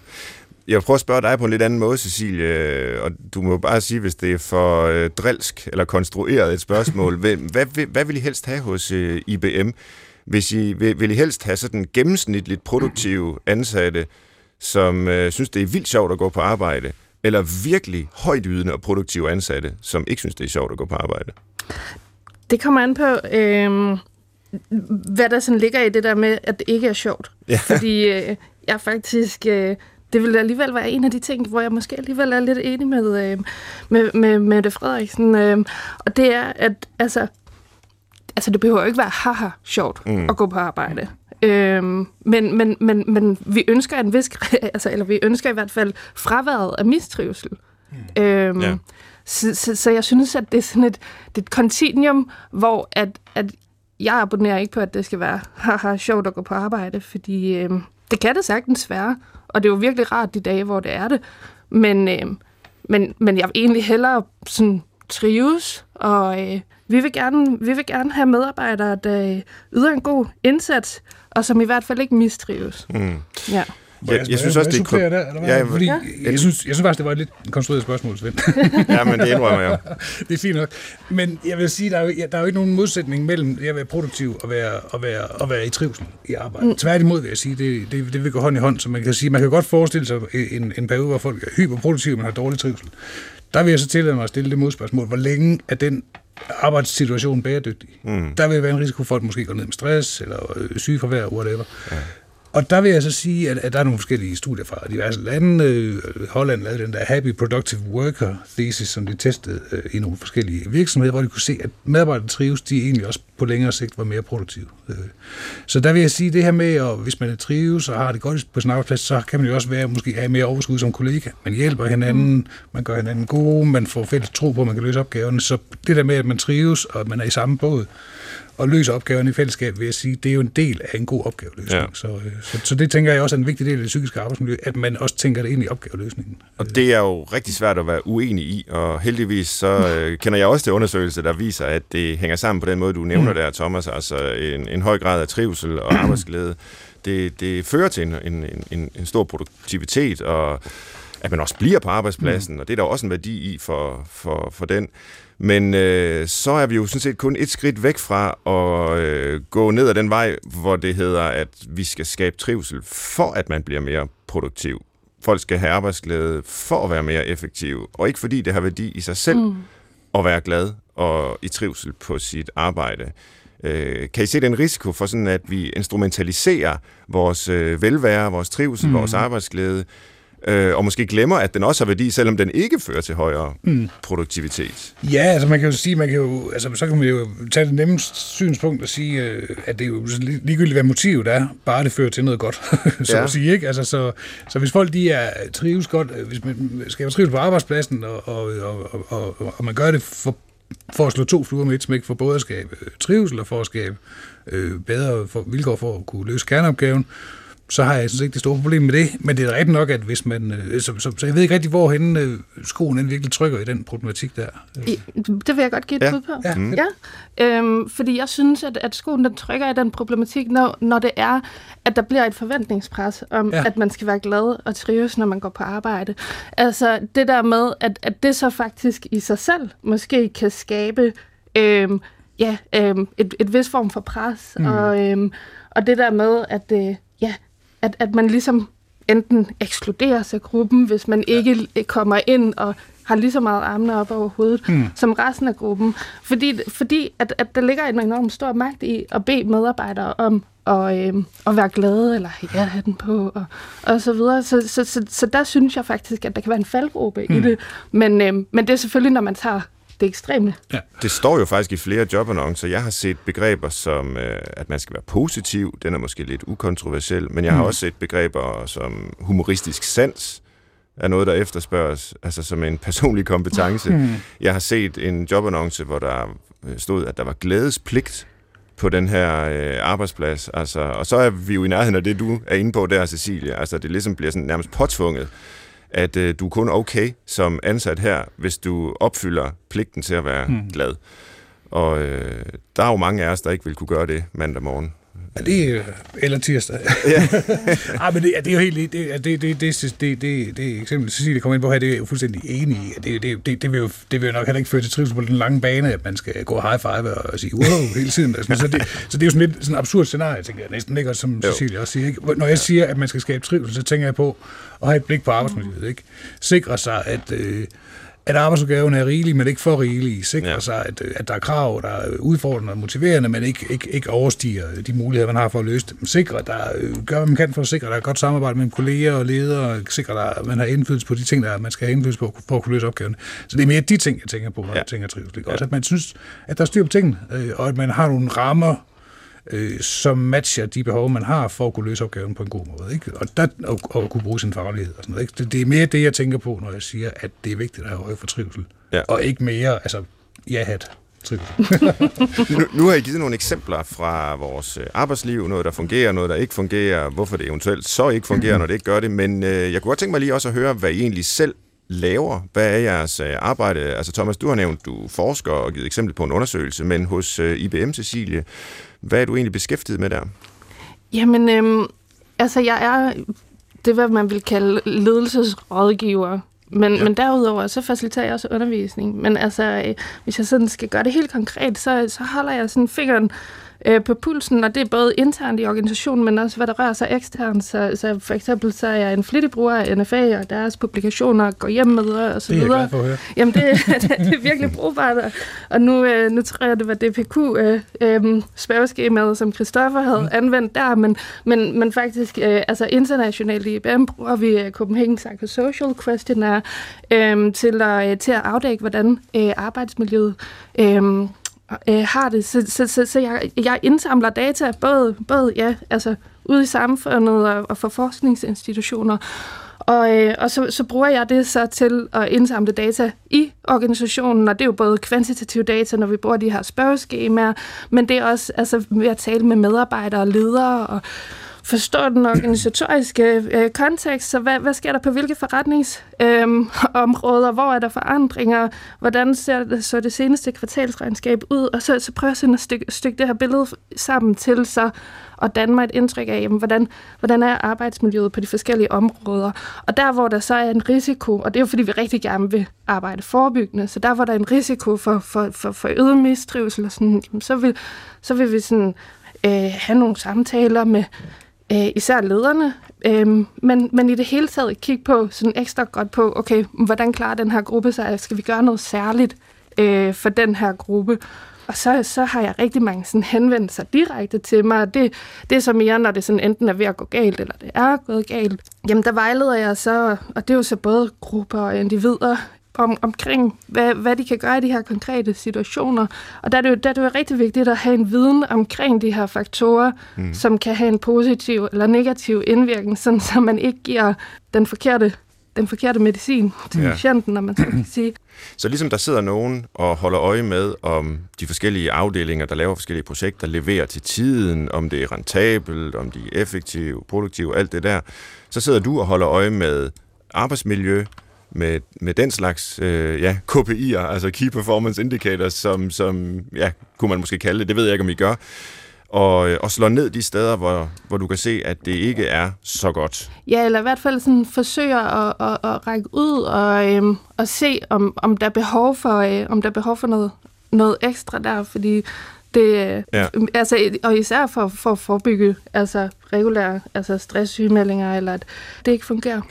Jeg vil prøve at spørge dig på en lidt anden måde, Cecilie, og du må bare sige, hvis det er for øh, drilsk eller konstrueret et spørgsmål. hvad, hvad, hvad vil I helst have hos øh, IBM? Hvis I, vil, vil I helst have sådan gennemsnitligt produktive ansatte, som øh, synes, det er vildt sjovt at gå på arbejde, eller virkelig højt ydende og produktive ansatte, som ikke synes, det er sjovt at gå på arbejde? Det kommer an på, øh, hvad der sådan ligger i det der med, at det ikke er sjovt. Ja. Fordi øh, jeg faktisk... Øh, det vil alligevel være en af de ting, hvor jeg måske alligevel er lidt enig med, øh, med, med, med det Frederiksen. Øh, og det er, at altså, altså, det behøver ikke være haha sjovt mm. at gå på arbejde. Øhm, men, men, men, men vi ønsker en vis, altså, eller vi ønsker i hvert fald fraværet af mistrivsel. Mm. Øhm, ja. så, så, så jeg synes, at det er sådan et, det er et continuum, hvor at, at jeg abonnerer ikke på, at det skal være haha sjovt at gå på arbejde, fordi øhm, det kan det sagtens være, og det er jo virkelig rart de dage, hvor det er det. Men, øhm, men, men jeg vil egentlig hellere sådan trives, og øh, vi, vil gerne, vi vil gerne have medarbejdere, der yder en god indsats, og som i hvert fald ikke mistrives. Mm. Ja. Jeg, jeg, jeg synes også, det er... Der, eller hvad? Ja, Fordi, ja. Jeg, synes, jeg synes faktisk, det var et lidt konstrueret spørgsmål, Svend. ja, men det indrømmer jeg. det er fint nok. Men jeg vil sige, der er jo, der er jo ikke nogen modsætning mellem at være produktiv og være, og være, og være i trivsel i arbejde. Mm. Tværtimod vil jeg sige, det, det, det vil gå hånd i hånd. Så man kan sige, man kan godt forestille sig en, en periode, hvor folk er hyperproduktive, men har dårlig trivsel. Der vil jeg så tillade mig at stille det modspørgsmål. Hvor længe er den arbejdssituation bæredygtig? Mm. Der vil være en risiko for, at måske går ned med stress, eller øh, sygefravær, whatever. Ja. Og der vil jeg så sige, at, at der er nogle forskellige studier fra diverse lande. Øh, Holland lavede den der Happy Productive Worker thesis, som de testede øh, i nogle forskellige virksomheder, hvor de kunne se, at medarbejdere trives, de egentlig også på længere sigt var mere produktive. Øh, så der vil jeg sige, det her med, at hvis man trives og har det godt på sin arbejdsplads, så kan man jo også være, måske have mere overskud som kollega. Man hjælper hinanden, man gør hinanden gode, man får fælles tro på, at man kan løse opgaverne. Så det der med, at man trives, og at man er i samme båd, og løse opgaverne i fællesskab, vil jeg sige, det er jo en del af en god opgaveløsning. Ja. Så, øh, så, så det tænker jeg også er en vigtig del af det psykiske arbejdsmiljø, at man også tænker det ind i opgaveløsningen. Og det er jo rigtig svært at være uenig i, og heldigvis så øh, kender jeg også til undersøgelser, der viser, at det hænger sammen på den måde, du nævner mm. der, Thomas, altså en, en høj grad af trivsel og arbejdsglæde. Det, det fører til en, en, en, en stor produktivitet, og at man også bliver på arbejdspladsen, mm. og det er der også en værdi i for, for, for den. Men øh, så er vi jo sådan set kun et skridt væk fra at øh, gå ned ad den vej, hvor det hedder, at vi skal skabe trivsel for, at man bliver mere produktiv. Folk skal have arbejdsglæde for at være mere effektiv, og ikke fordi det har værdi i sig selv mm. at være glad og i trivsel på sit arbejde. Øh, kan I se den risiko for sådan, at vi instrumentaliserer vores øh, velvære, vores trivsel, mm. vores arbejdsglæde, øh, og måske glemmer, at den også har værdi, selvom den ikke fører til højere mm. produktivitet. Ja, altså man kan jo sige, man kan jo, altså, så kan man jo tage det nemmeste synspunkt og sige, øh, at det er jo ligegyldigt, hvad motivet er, bare det fører til noget godt, så ja. at sige, ikke? Altså, så, så hvis folk de er trives godt, øh, hvis man skal trives på arbejdspladsen, og, og, og, og, og man gør det for for at slå to fluer med et smæk, for både at skabe trivsel og for at skabe øh, bedre for, vilkår for at kunne løse kerneopgaven, så har jeg sådan ikke det store problem med det. Men det er rigtigt nok, at hvis man... Øh, så, så, så jeg ved ikke rigtig, hvorhen øh, skoen den virkelig trykker i den problematik der. I, det vil jeg godt give et ja. bud på. Ja. Mm. ja. Øhm, fordi jeg synes, at, at skoen den trykker i den problematik, når, når det er, at der bliver et forventningspres om, ja. at man skal være glad og trives, når man går på arbejde. Altså det der med, at, at det så faktisk i sig selv måske kan skabe... Øhm, ja, øhm, et, et vis form for pres, mm. og, øhm, og det der med, at, øh, at, at man ligesom enten ekskluderes af gruppen, hvis man ikke ja. kommer ind og har lige så meget armene op over hovedet mm. som resten af gruppen. Fordi, fordi at, at der ligger en enorm stor magt i at bede medarbejdere om at, øh, at være glade, eller ja, have den på, og, og så videre. Så, så, så, så der synes jeg faktisk, at der kan være en faldgruppe mm. i det. Men, øh, men det er selvfølgelig, når man tager det ekstreme. Ja. Det står jo faktisk i flere jobannoncer. Jeg har set begreber som, øh, at man skal være positiv. Den er måske lidt ukontroversiel. Men jeg har mm. også set begreber som humoristisk sans er noget, der efterspørges, altså som en personlig kompetence. Mm. Jeg har set en jobannonce, hvor der øh, stod, at der var glædespligt på den her øh, arbejdsplads. Altså, og så er vi jo i nærheden af det, du er inde på der, Cecilia. Altså, det ligesom bliver sådan nærmest påtvunget at øh, du er kun okay som ansat her, hvis du opfylder pligten til at være hmm. glad. Og øh, der er jo mange af os, der ikke vil kunne gøre det mandag morgen. Ja, det er, eller tirsdag. Ja. ah, men det, det er jo helt... Det, det, det, det, det, det, det, eksempel Cecilie kommer ind på her, det er jo fuldstændig enig i. Det, det, det, det, vil jo, det vil jo nok heller ikke føre til trivsel på den lange bane, at man skal gå high five og sige wow hele tiden. Altså, så, det, så det er jo sådan lidt sådan et absurd scenarie, tænker jeg næsten ikke, som Cecilie også siger. Ikke? Når jeg siger, at man skal skabe trivsel, så tænker jeg på at have et blik på arbejdsmiljøet. Ikke? Sikre sig, at... Øh, at arbejdsopgaven er rigelig, men ikke for rigelig. Sikre ja. sig, at, at der er krav, der er udfordrende og motiverende, men ikke, ikke, ikke overstiger de muligheder, man har for at løse dem. Sikre, der gør, hvad man kan for at sikre, at der er godt samarbejde mellem kolleger og ledere, sikre, at man har indflydelse på de ting, der man skal have indflydelse på, for at kunne løse opgaven. Så det er mere de ting, jeg tænker på, når ja. jeg tænker trivsel. Ja. Også at man synes, at der er styr på tingene, øh, og at man har nogle rammer, øh, som matcher de behov, man har for at kunne løse opgaven på en god måde. Ikke? Og, der, og, og kunne bruge sin faglighed. Og sådan noget, ikke? Det, det er mere det, jeg tænker på, når jeg siger, at det er vigtigt at have høje for trivsel. Ja. Og ikke mere, altså, ja-hat. nu, nu har I givet nogle eksempler fra vores øh, arbejdsliv, noget der fungerer, noget der ikke fungerer, hvorfor det eventuelt så ikke fungerer, når det ikke gør det, men øh, jeg kunne godt tænke mig lige også at høre, hvad I egentlig selv laver. Hvad er jeres øh, arbejde? Altså Thomas, du har nævnt, du forsker og givet eksempel på en undersøgelse, men hos øh, IBM, Cecilie, hvad er du egentlig beskæftiget med der? Jamen, øhm, altså jeg er det, hvad man vil kalde ledelsesrådgiver. Men, ja. men derudover, så faciliterer jeg også undervisning. Men altså, øh, hvis jeg sådan skal gøre det helt konkret, så, så holder jeg sådan fingeren øh, på pulsen, og det er både internt i organisationen, men også hvad der rører sig eksternt. Så, så for eksempel så er jeg en flittig bruger af NFA og deres publikationer, går hjem med og så Det er jeg videre. glad for at høre. Jamen, det, det er virkelig brugbart. og- Og nu, øh, nu tror jeg, det var DPQ øh, øh, spørgeskemaet, som Christoffer havde mm. anvendt der, men, men, men faktisk øh, altså internationalt i IBM bruger vi øh, Copenhagen Psychosocial Questionnaire øh, til, at, øh, til at afdække, hvordan øh, arbejdsmiljøet øh, øh, har det. Så, så, så, så jeg, jeg indsamler data både, både ja, altså ude i samfundet og, og for forskningsinstitutioner, og, øh, og så, så bruger jeg det så til at indsamle data i organisationen, og det er jo både kvantitative data, når vi bruger de her spørgeskemaer, men det er også altså, ved at tale med medarbejdere og ledere og forstå den organisatoriske øh, kontekst, så hvad, hvad sker der på hvilke forretningsområder, hvor er der forandringer, hvordan ser det, så det seneste kvartalsregnskab ud, og så, så prøver jeg sådan at stykke, stykke det her billede sammen til så og danne mig et indtryk af, jamen, hvordan, hvordan er arbejdsmiljøet på de forskellige områder. Og der, hvor der så er en risiko, og det er jo fordi, vi rigtig gerne vil arbejde forebyggende, så der, hvor der er en risiko for, for, for, for øget mistrivsel, og sådan, jamen, så, vil, så vil vi sådan, øh, have nogle samtaler med øh, især lederne, øh, men, men i det hele taget kigge på sådan ekstra godt på, okay, hvordan klarer den her gruppe sig? Skal vi gøre noget særligt øh, for den her gruppe? Og så, så har jeg rigtig mange sådan henvendelser direkte til mig. Det, det er så mere, når det sådan enten er ved at gå galt, eller det er gået galt. Jamen, der vejleder jeg så, og det er jo så både grupper og individer, om, omkring, hvad, hvad de kan gøre i de her konkrete situationer. Og der er, det jo, der er det jo rigtig vigtigt at have en viden omkring de her faktorer, mm. som kan have en positiv eller negativ indvirkning, sådan så man ikke giver den forkerte, den forkerte medicin til Ja. patienten, når man så kan sige. Så ligesom der sidder nogen og holder øje med, om de forskellige afdelinger, der laver forskellige projekter, leverer til tiden, om det er rentabelt, om de er effektive, produktive, alt det der, så sidder du og holder øje med arbejdsmiljø, med, med den slags øh, ja, KPI'er, altså Key Performance Indicators, som, som ja, kunne man måske kalde det, det ved jeg ikke, om I gør, og, øh, og slår ned de steder, hvor, hvor du kan se, at det ikke er så godt. Ja, eller i hvert fald sådan forsøger at, at, at række ud og, øhm, og se, om, om der er behov for, øh, om der er behov for noget, noget ekstra der, fordi det, øh, Ja. altså, og især for, for at forebygge altså, regulære altså stresssygemeldinger, eller at det ikke fungerer.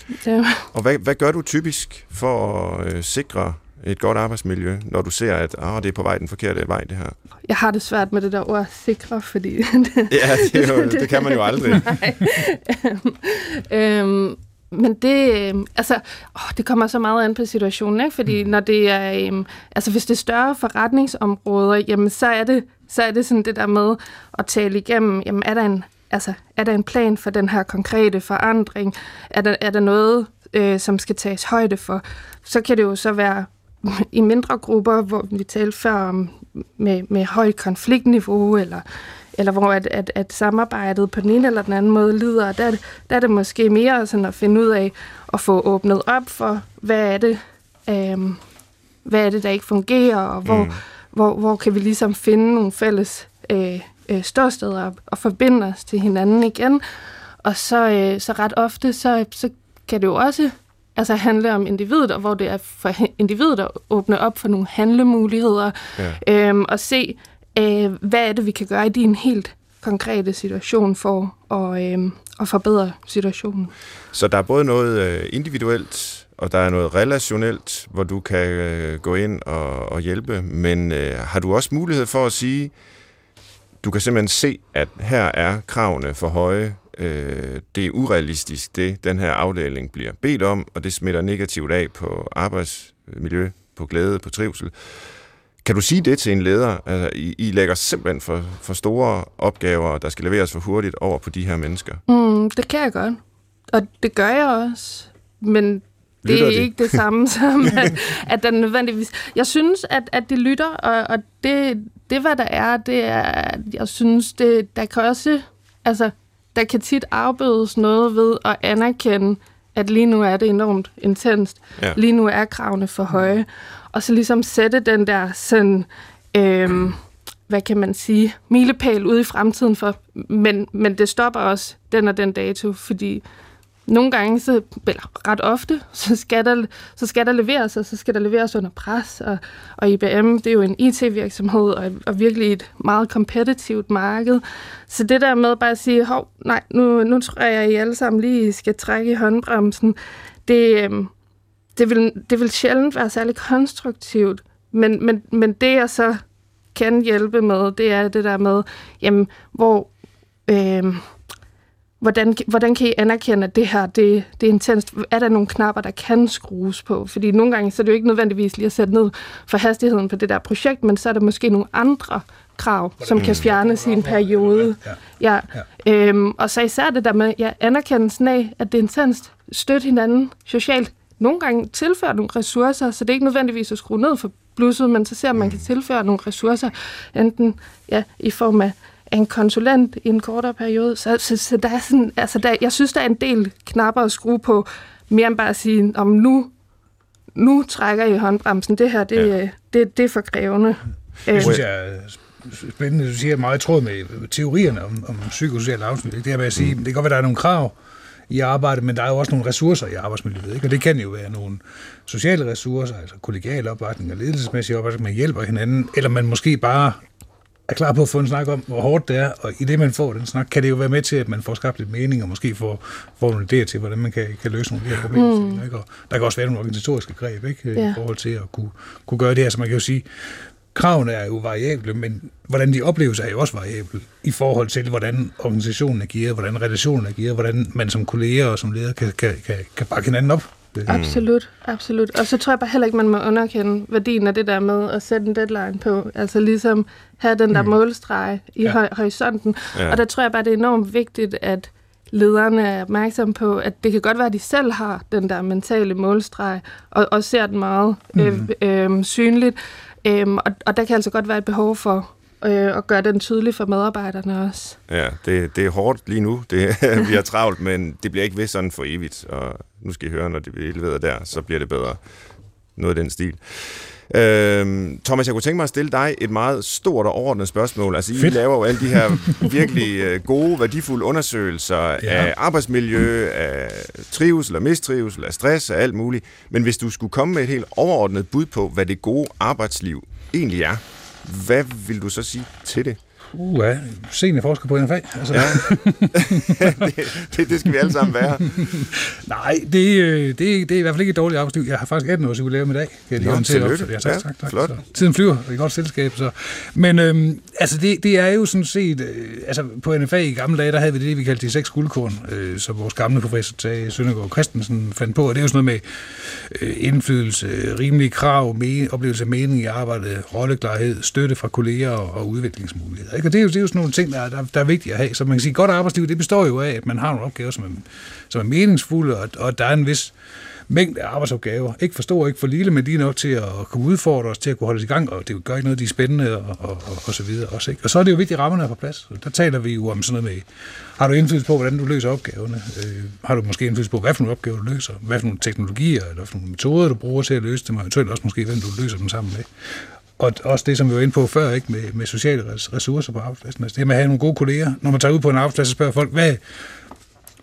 Og hvad, hvad gør du typisk for at øh, sikre et godt arbejdsmiljø, når du ser, at ah, det er på vej den forkerte vej, det her? jeg har det svært med det der ord sikre, fordi Ja, det, jo, det kan man jo aldrig. Øhm, men det, øhm, altså, åh, det kommer så meget an på situationen, ikke? Fordi når det er, øhm, altså hvis det er større forretningsområder, jamen så er det, så er det sådan det der med at tale igennem, jamen er der en, altså, er der en plan for den her konkrete forandring? Er der, er der noget, øh, som skal tages højde for? Så kan det jo så være i mindre grupper, hvor vi talte før om med, med højt konfliktniveau, eller, eller hvor at, at, at samarbejdet på den ene eller den anden måde lider. Der, er der er det måske mere sådan at finde ud af at få åbnet op for, hvad er det, øhm, hvad er det der ikke fungerer, og hvor, mm. hvor, hvor kan vi ligesom finde nogle fælles øh, øh, ståsteder og, og forbinde os til hinanden igen. Og så, øh, så ret ofte, så, så kan det jo også altså handle om individet, og hvor det er for individet at åbne op for nogle handlemuligheder, Ja. øhm, og se, øh, hvad er det, vi kan gøre i din helt konkrete situation for at, øhm, at forbedre situationen. Så der er både noget øh, individuelt, og der er noget relationelt, hvor du kan øh, gå ind og, og hjælpe, men øh, har du også mulighed for at sige, du kan simpelthen se, at her er kravene for høje, øh, det er urealistisk, det den her afdeling bliver bedt om, og det smitter negativt af på arbejdsmiljø, på glæde, på trivsel. Kan du sige det til en leder? Altså, I, I lægger simpelthen for, for store opgaver, der skal leveres for hurtigt over på de her mennesker. Mm, det kan jeg godt. Og det gør jeg også. Men det er de? ikke det samme som, at, at der nødvendigvis... Jeg synes, at, at de lytter, og, og det, det, hvad der er, det er, at jeg synes, det, der kan også... Altså, der kan tit afbødes noget ved at anerkende, at lige nu er det enormt intenst. Ja. Lige nu er kravene for høje. Og så ligesom sætte den der sådan... Øhm, hvad kan man sige, milepæl ude i fremtiden for, men, men det stopper også den og den dato, fordi nogle gange, så, eller ret ofte, så skal, der, så skal der leveres, og så skal der leveres under pres, og, og IBM, det er jo en IT-virksomhed, og, og virkelig et meget kompetitivt marked. Så det der med bare at sige, hov, nej, nu, nu tror jeg, at I alle sammen lige skal trække i håndbremsen, det, øhm, det, vil, det vil sjældent være særlig konstruktivt, men, men, men det jeg så kan hjælpe med, det er det der med, jamen, hvor... Øh, hvordan, hvordan kan I anerkende, at det her det, det er intenst? Er der nogle knapper, der kan skrues på? Fordi nogle gange så er det jo ikke nødvendigvis lige at sætte ned for hastigheden på det der projekt, men så er der måske nogle andre krav, som kan fjernes i en periode. Ja. ja. Øhm, og så især det der med ja, anerkendelsen af, at det er intenst. Støtte hinanden socialt. Nogle gange tilføre nogle ressourcer, så det er ikke nødvendigvis at skrue ned for blusset, men så ser man, man kan tilføre nogle ressourcer, enten ja, i form af en konsulent i en kortere periode. Så, så, så der er sådan, altså der, jeg synes, der er en del knapper at skrue på, mere end bare at sige, om nu, nu trækker I håndbremsen. Det her, det, ja. det, det er for krævende. Det synes jeg er spændende. Du siger meget tråd med teorierne om, om psykosocial afsnit. Det er med at sige, det kan godt være, der er nogle krav i arbejdet, men der er jo også nogle ressourcer i arbejdsmiljøet. Ikke? Og det kan jo være nogle sociale ressourcer, altså kollegial opbakning og ledelsesmæssig opbakning, man hjælper hinanden, eller man måske bare er klar på at få en snak om, hvor hårdt det er, og i det, man får den snak, kan det jo være med til, at man får skabt lidt mening, og måske får, får nogle idéer til, hvordan man kan, kan løse nogle af de her problemer. Mm. Ikke? Og der kan også være nogle organisatoriske greb ikke? Ja. i forhold til at kunne, kunne gøre det her. Så man kan jo sige, kravene er jo variable, men hvordan de opleves er jo også variable i forhold til, hvordan organisationen er gearet, hvordan relationen er gearet, hvordan man som kolleger og som leder kan, kan, kan, kan bakke hinanden op det. Absolut, absolut. Og så tror jeg bare heller ikke, man må underkende værdien af det der med at sætte en deadline på. Altså ligesom have den der mm. målstreg i ja. horisonten. Ja. Og der tror jeg bare, det er enormt vigtigt, at lederne er opmærksom på, at det kan godt være, at de selv har den der mentale målstreg, og, og ser den meget mm. øh, øh, synligt. Øh, og, og der kan altså godt være et behov for øh, og gøre den tydelig for medarbejderne også. Ja, det, det er hårdt lige nu. Det, vi har travlt, men det bliver ikke ved sådan for evigt. Og nu skal I høre, når det bliver leveret der, så bliver det bedre. Noget af den stil. Øhm, Thomas, jeg kunne tænke mig at stille dig et meget stort og overordnet spørgsmål. Altså, I Fedt. laver jo alle de her virkelig øh, gode, værdifulde undersøgelser ja. af arbejdsmiljø, af trivsel og mistrivsel, af stress og alt muligt. Men hvis du skulle komme med et helt overordnet bud på, hvad det gode arbejdsliv egentlig er, hvad vil du så sige til det? Uh, ja. Seniorforsker på NFA. Altså. Ja. det, det, det skal vi alle sammen være. Nej, det, øh, det, det er i hvert fald ikke et dårligt arbejdsliv. Jeg har faktisk 18 års jubilæum i dag. Kan jeg Nå, tillykke. Ja, tak, tak, tak, tak. Flot. Så, tiden flyver. Det er et godt selskab. Så. Men øhm, altså, det, det er jo sådan set... Øh, altså, på NFA i gamle dage, der havde vi det, vi kaldte de seks guldkorn, øh, som vores gamle professor Tage Søndergaard Christensen fandt på. Og det er jo sådan noget med øh, indflydelse, rimelige krav, me, oplevelse af mening i arbejdet, rolleklarhed, støtte fra kolleger og, og udviklingsmuligheder. Ikke? Og det er, jo, det er jo sådan nogle ting, der, der, der er vigtige at have. Så man kan sige, godt arbejdsliv, det består jo af, at man har nogle opgaver, som er, som er meningsfulde, og, og der er en vis mængde af arbejdsopgaver. Ikke for stor, ikke for lille, men lige nok til at kunne udfordre os, til at kunne holde os i gang, og det gør ikke noget, de er spændende, og, og, og, og så videre også. Ikke? Og så er det jo vigtigt, at rammerne er på plads. Der taler vi jo om sådan noget med, har du indflydelse på, hvordan du løser opgaverne? Øh, har du måske indflydelse på, hvad for nogle opgaver du løser? Hvad for nogle teknologier, eller hvad for nogle metoder, du bruger til at løse dem, og eventuelt også måske, hvem du løser dem sammen med? Og også det, som vi var inde på før, ikke med, med sociale ressourcer på arbejdspladsen. Altså det med at have nogle gode kolleger. Når man tager ud på en arbejdsplads og spørger folk, hvad,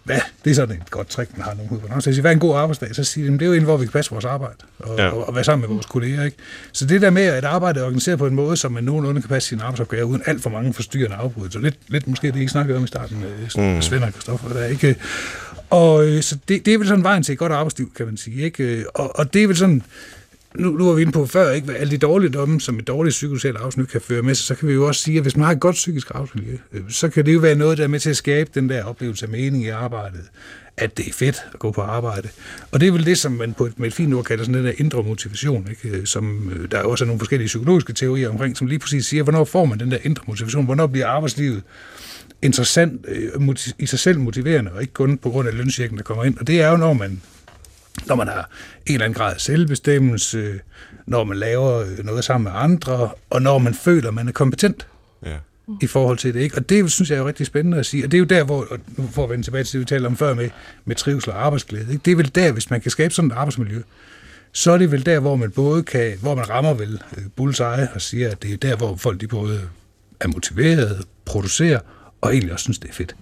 hvad, det er sådan et godt trick, man har nogle på. Så siger, hvad er en god arbejdsdag? Så siger de, det er jo en, hvor vi kan passe vores arbejde og, ja. og, og være sammen med vores kolleger. Ikke? Så det der med, at arbejdet er organiseret på en måde, som man nogenlunde kan passe sine arbejdsopgaver, uden alt for mange forstyrrende afbrud. Så lidt, lidt måske det, ikke snakkede om i starten med mm. Svend og Kristoffer. Der, ikke? Og øh, så det, det er vel sådan vejen til et godt arbejdsliv, kan man sige. Ikke? Og, og det er vel sådan, nu, nu var vi inde på før, ikke, hvad alle de dårlige domme, som et dårligt psykosocialt arbejdsmiljø kan føre med sig, så kan vi jo også sige, at hvis man har et godt psykisk arbejdsmiljø, øh, så kan det jo være noget, der er med til at skabe den der oplevelse af mening i arbejdet, at det er fedt at gå på arbejde. Og det er vel det, som man på et, med et fint ord kalder sådan den der indre motivation, ikke? Øh, som øh, der der er også nogle forskellige psykologiske teorier omkring, som lige præcis siger, hvornår får man den der indre motivation, hvornår bliver arbejdslivet interessant, i sig selv motiverende, og ikke kun på grund af lønsjekken, der kommer ind. Og det er jo, når man når man har en eller anden grad af selvbestemmelse, når man laver noget sammen med andre, og når man føler, at man er kompetent ja. i forhold til det. Ikke? Og det synes jeg er jo rigtig spændende at sige. Og det er jo der, hvor, og nu får vi vende tilbage til det, vi talte om før med, med trivsel og arbejdsglæde. Ikke? Det er vel der, hvis man kan skabe sådan et arbejdsmiljø, så er det vel der, hvor man både kan, hvor man rammer vel øh, bullseye og siger, at det er der, hvor folk de både er motiveret, producerer, og egentlig også synes, det er fedt.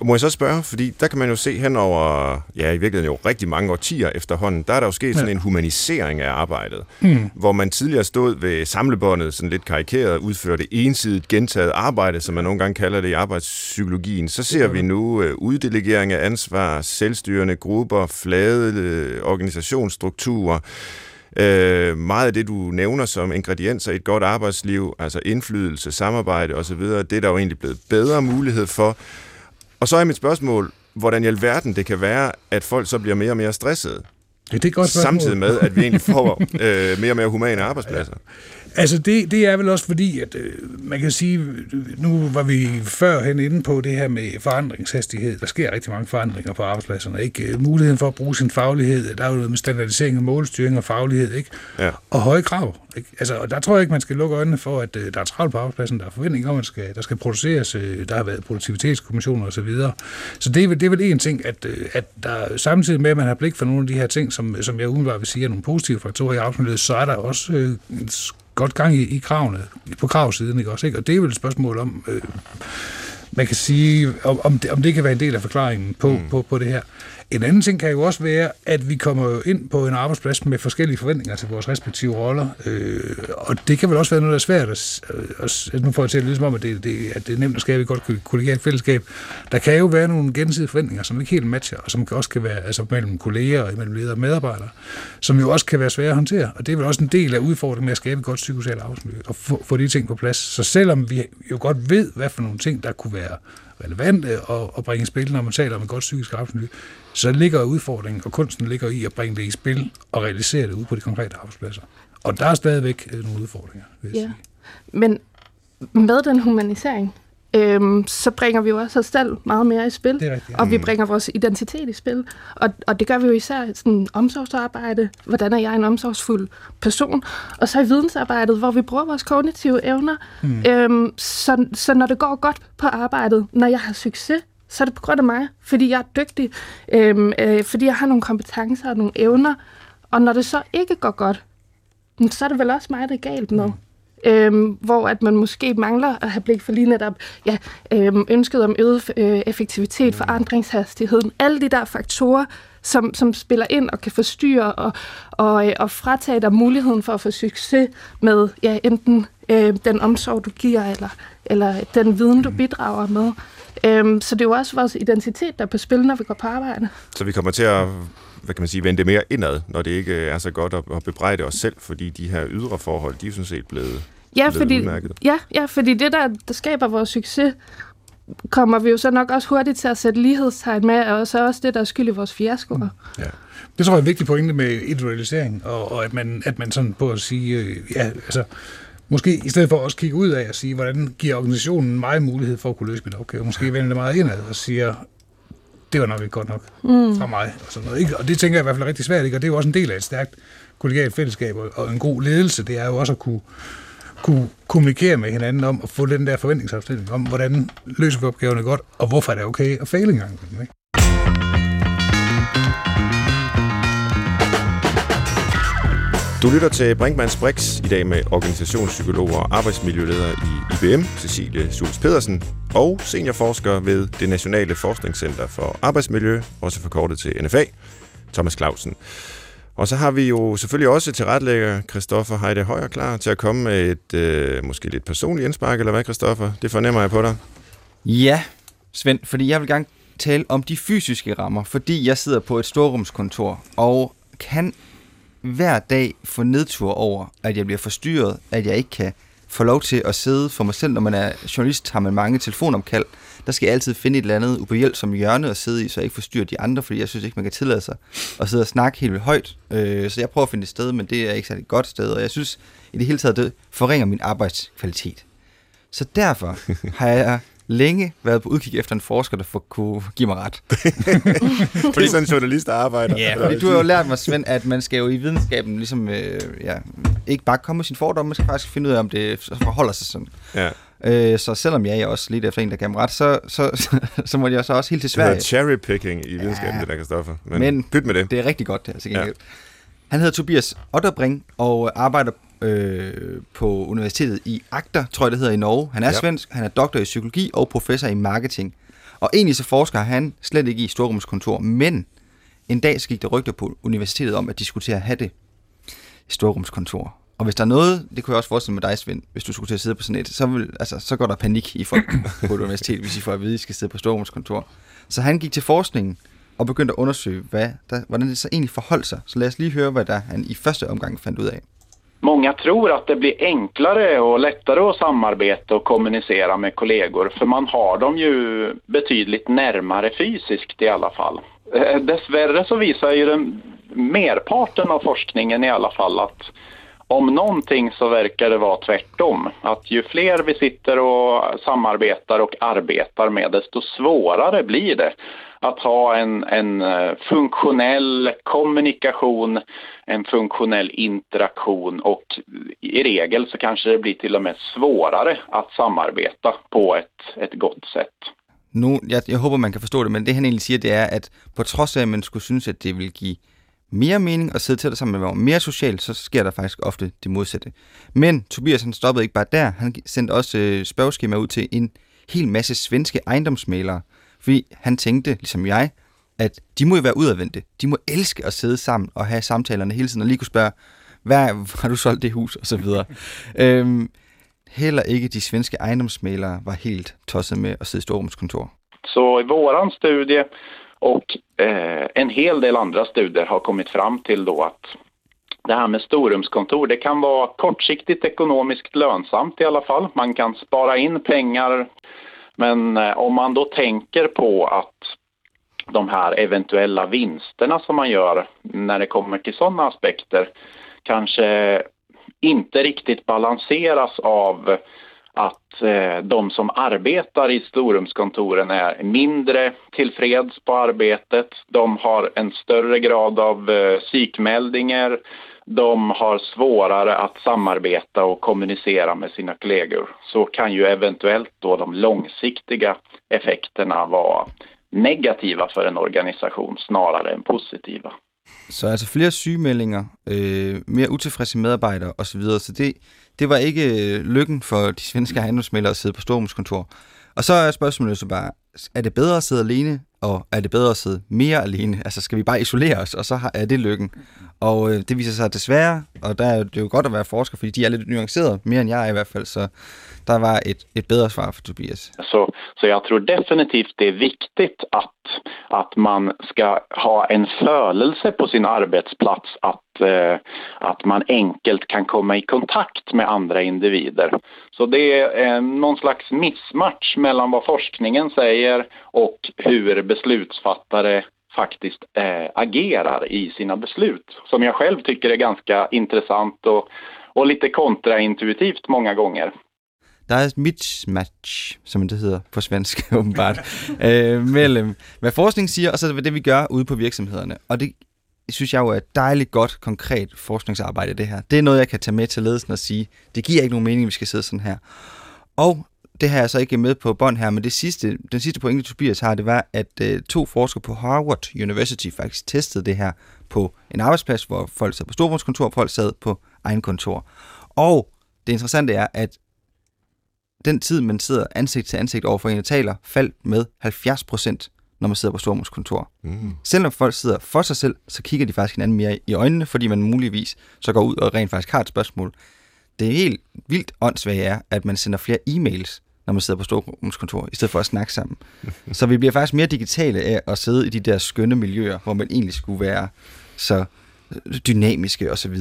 Og må jeg så spørge, fordi der kan man jo se hen over, ja i virkeligheden jo rigtig mange årtier efterhånden, der er der jo sket sådan en humanisering af arbejdet, mm. hvor man tidligere stod ved samlebåndet, sådan lidt karikeret, udførte ensidigt gentaget arbejde, som man nogle gange kalder det i arbejdspsykologien. Så ser vi nu uh, uddelegering af ansvar, selvstyrende grupper, flade uh, organisationsstrukturer, Øh, meget af det, du nævner som ingredienser i et godt arbejdsliv, altså indflydelse, samarbejde osv., det er der jo egentlig blevet bedre mulighed for. Og så er mit spørgsmål, hvordan i alverden det kan være, at folk så bliver mere og mere stressede. Ja, det er godt Samtidig med, at vi egentlig får øh, mere og mere humane arbejdspladser. Ja. Altså det, det er vel også fordi, at øh, man kan sige, nu var vi førhen inde på det her med forandringshastighed. Der sker rigtig mange forandringer på arbejdspladserne. Ikke? Øh, muligheden for at bruge sin faglighed, der er jo noget med standardisering og målstyring og faglighed, ikke? Ja. og høje krav. Ikke? Altså, og der tror jeg ikke, man skal lukke øjnene for, at øh, der er travlt på arbejdspladsen, der er forventning om, at skal, der skal produceres, øh, der har været produktivitetskommissioner osv. Så, videre. så det, er, det er vel en ting, at, øh, at der samtidig med, at man har blik for nogle af de her ting, som, som jeg umiddelbart vil sige er nogle positive faktorer i arbejdsmiljøet, så er der også øh, godt gang i, i kravene, på kravsiden, ikke også? Ikke? Og det er vel et spørgsmål om, øh, man kan sige, om, om, det, om det kan være en del af forklaringen på, mm. på, på det her. En anden ting kan jo også være, at vi kommer jo ind på en arbejdsplads med forskellige forventninger til vores respektive roller, øh, og det kan vel også være noget, der er svært at, øh, at, at nu får jeg til at ligesom om, at det, det, at det er nemt at skabe et godt kollegialt fællesskab. Der kan jo være nogle gensidige forventninger, som ikke helt matcher, og som også kan være altså mellem kolleger og mellem ledere og medarbejdere, som jo også kan være svære at håndtere, og det er vel også en del af udfordringen med at skabe et godt psykosocialt arbejdsmiljø, og få, få de ting på plads. Så selvom vi jo godt ved, hvad for nogle ting, der kunne være relevante at, at bringe i spil, når man taler om et godt psykisk arbejdsmiljø, så ligger udfordringen, og kunsten ligger i at bringe det i spil og realisere det ud på de konkrete arbejdspladser. Og der er stadigvæk øh, nogle udfordringer, vil jeg ja. sige. Men med den humanisering, øhm, så bringer vi jo også os selv meget mere i spil. Det er rigtigt. Og vi bringer vores identitet i spil. Og, og det gør vi jo især i sådan omsorgsarbejde. Hvordan er jeg en omsorgsfuld person? Og så i vidensarbejdet, hvor vi bruger vores kognitive evner. Mm. Øhm, så, så når det går godt på arbejdet, når jeg har succes, så er det på grund af mig, fordi jeg er dygtig, øhm, øh, fordi jeg har nogle kompetencer og nogle evner. Og når det så ikke går godt, så er det vel også mig, det er galt med. Øhm, hvor at man måske mangler at have blik for lige netop ja, øhm, ønsket om øget øh, effektivitet, forandringshastigheden, alle de der faktorer, som, som spiller ind og kan forstyrre og, og, øh, og fratage dig muligheden for at få succes med ja, enten øh, den omsorg, du giver, eller, eller den viden, du bidrager med. Øhm, så det er jo også vores identitet, der er på spil, når vi går på arbejde. Så vi kommer til at hvad kan man sige, vende det mere indad, når det ikke er så godt at, at bebrejde os selv, fordi de her ydre forhold, de er sådan set blevet, ja, blevet fordi, udmærket. Ja, ja, fordi det, der, der skaber vores succes, kommer vi jo så nok også hurtigt til at sætte lighedstegn med, og så også det, der er skyld i vores fiaskoer. Mm. Ja. Det tror jeg er en vigtig pointe med individualisering, og, og at, man, at man sådan på at sige, øh, ja, altså, Måske i stedet for at også kigge ud af og sige, hvordan giver organisationen mig mulighed for at kunne løse min opgave. Måske vender det meget indad og siger, det var nok ikke godt nok mm. fra mig. Og, sådan noget, ikke? og det tænker jeg i hvert fald er rigtig svært, ikke? og det er jo også en del af et stærkt kollegialt fællesskab, og en god ledelse, det er jo også at kunne, kunne kommunikere med hinanden om at få den der forventningsafstilling om, hvordan løser vi opgaverne godt, og hvorfor er det okay at fejle engang. Ikke? Du lytter til Brinkmanns Brix i dag med organisationspsykolog og arbejdsmiljøleder i IBM, Cecilie Schultz Pedersen, og seniorforsker ved det Nationale Forskningscenter for Arbejdsmiljø, også forkortet til NFA, Thomas Clausen. Og så har vi jo selvfølgelig også tilretlægger Christoffer Heide Højer klar til at komme med et øh, måske lidt personligt indspark, eller hvad, Christoffer? Det fornemmer jeg på dig. Ja, Svend, fordi jeg vil gerne tale om de fysiske rammer, fordi jeg sidder på et storrumskontor og kan hver dag få nedtur over, at jeg bliver forstyrret, at jeg ikke kan få lov til at sidde for mig selv. Når man er journalist, har man mange telefonomkald. Der skal jeg altid finde et eller andet ubehjælp som hjørne at sidde i, så jeg ikke forstyrrer de andre, fordi jeg synes ikke, man kan tillade sig at sidde og snakke helt vildt højt. Øh, så jeg prøver at finde et sted, men det er ikke særlig godt sted, og jeg synes i det hele taget, det forringer min arbejdskvalitet. Så derfor har jeg længe været på udkig efter en forsker, der får kunne give mig ret. fordi sådan en journalist arbejder. Ja, fordi du har jo lært mig, Svend, at man skal jo i videnskaben ligesom, øh, ja, ikke bare komme med sin fordom, man skal faktisk finde ud af, om det forholder sig sådan. Ja. Øh, så selvom jeg er også lidt efter en, der gav mig ret, så, så, så, så må jeg så også helt til Sverige. Det cherry picking i videnskaben, ja, det der, Kristoffer. Men, men byt med det. Det er rigtig godt, det altså, ja. Han hedder Tobias Otterbring og arbejder øh, på universitetet i Agder, tror jeg det hedder i Norge. Han er ja. svensk, han er doktor i psykologi og professor i marketing. Og egentlig så forsker han slet ikke i storrumskontor, men en dag gik der rygter på universitetet om, at de skulle til at have det storrumskontor. Og hvis der er noget, det kunne jeg også forestille med dig, Svend, hvis du skulle til at sidde på sådan et, så, vil, altså, så går der panik i folk på et universitet, hvis I får at vide, at I skal sidde på storrumskontor. Så han gik til forskningen og begyndte at undersøge, hvad der, hvordan det så egentlig forholdt sig. Så lad os lige høre, hvad der han i første omgang fandt ud af. Många tror att det blir enklare och lättare att samarbeta och kommunicera med kollegor för man har dem ju betydligt närmare fysiskt i alla fall. Eh, dessvärre så visar ju den merparten av forskningen i alla fall att om någonting så verkar det vara tvärtom. Att ju fler vi sitter och samarbetar och arbetar med desto svårare blir det att ha en, en eh, funktionell kommunikation, en funktionell interaktion och i regel så kanske det blir till och med svårare att samarbeta på ett, ett gott sätt. Nu, jeg, jeg håber, man kan forstå det, men det han egentlig siger, det er, at på trods af, at man skulle synes, at det vill give mere mening at sidde tættere sammen med være mere socialt, så sker der faktisk ofte det modsatte. Men Tobias han stoppede ikke bare der, han sendte også øh, spørgeskema ud til en hel masse svenske ejendomsmalere, fordi han tænkte, ligesom jeg, at de må jo være udadvendte. De må elske at sidde sammen og have samtalerne hele tiden, og lige kunne spørge, hvad har du solgt det hus, og så videre. øhm, heller ikke de svenske ejendomsmalere var helt tosset med at sidde i storrumskontor. Så i våran studie och eh, en hel del andra studier har kommit fram till då att det här med storrumskontor, det kan vara kortsiktigt ekonomiskt lönsamt i alla fall. Man kan spara in pengar men eh, om man då tänker på att de här eventuella vinsterna som man gör när det kommer till sådana aspekter kanske inte riktigt balanseras av att eh, de som arbetar i storrumskontoren är mindre tillfreds på arbetet. De har en större grad av eh, psykmeldingar de har svårare att samarbeta och kommunicera med sina kollegor så kan ju eventuellt då de långsiktiga effekterna vara negativa för en organisation snarare än positiva. Så altså flere sygemeldinger, øh, mere utilfredse medarbejdere osv., så det, det var ikke øh, lykken for de svenske ejendomsmældere at sidde på storrumskontor. Og så er spørgsmålet så bare, er det bedre at sidde alene, og er det bedre at sidde mere alene? Altså skal vi bare isolere os, og så er det lykken? Og øh, det viser sig desværre, og der er det jo godt at være forsker, fordi de er lidt nuanceret, mere end jeg er i hvert fald, så der var ett, ett bedre svar för Tobias. Så, så jag tror definitivt det är viktigt att, att man ska ha en følelse på sin arbetsplats att, eh, att man enkelt kan komma i kontakt med andra individer. Så det är eh, någon slags mismatch mellan vad forskningen säger och hur beslutsfattare faktiskt eh, agerar i sina beslut. Som jag själv tycker är ganska intressant och, och lite kontraintuitivt många gånger. Der er et mismatch, som det hedder på svensk åbenbart, øh, mellem hvad forskningen siger, og så det vi gør ude på virksomhederne. Og det synes jeg jo er et dejligt godt, konkret forskningsarbejde, det her. Det er noget, jeg kan tage med til ledelsen og sige, det giver ikke nogen mening, vi skal sidde sådan her. Og det har jeg så ikke med på bånd her, men det sidste, den sidste pointe, Tobias har, det var, at øh, to forskere på Harvard University faktisk testede det her på en arbejdsplads, hvor folk sad på storbrugskontor, og folk sad på egen kontor. Og det interessante er, at den tid, man sidder ansigt til ansigt over for en og taler, faldt med 70 procent, når man sidder på stormonskontor. Mm. Selvom folk sidder for sig selv, så kigger de faktisk hinanden mere i øjnene, fordi man muligvis så går ud og rent faktisk har et spørgsmål. Det er helt vildt åndssvagt er, at man sender flere e-mails, når man sidder på storrumskontor, i stedet for at snakke sammen. så vi bliver faktisk mere digitale af at sidde i de der skønne miljøer, hvor man egentlig skulle være så dynamiske osv.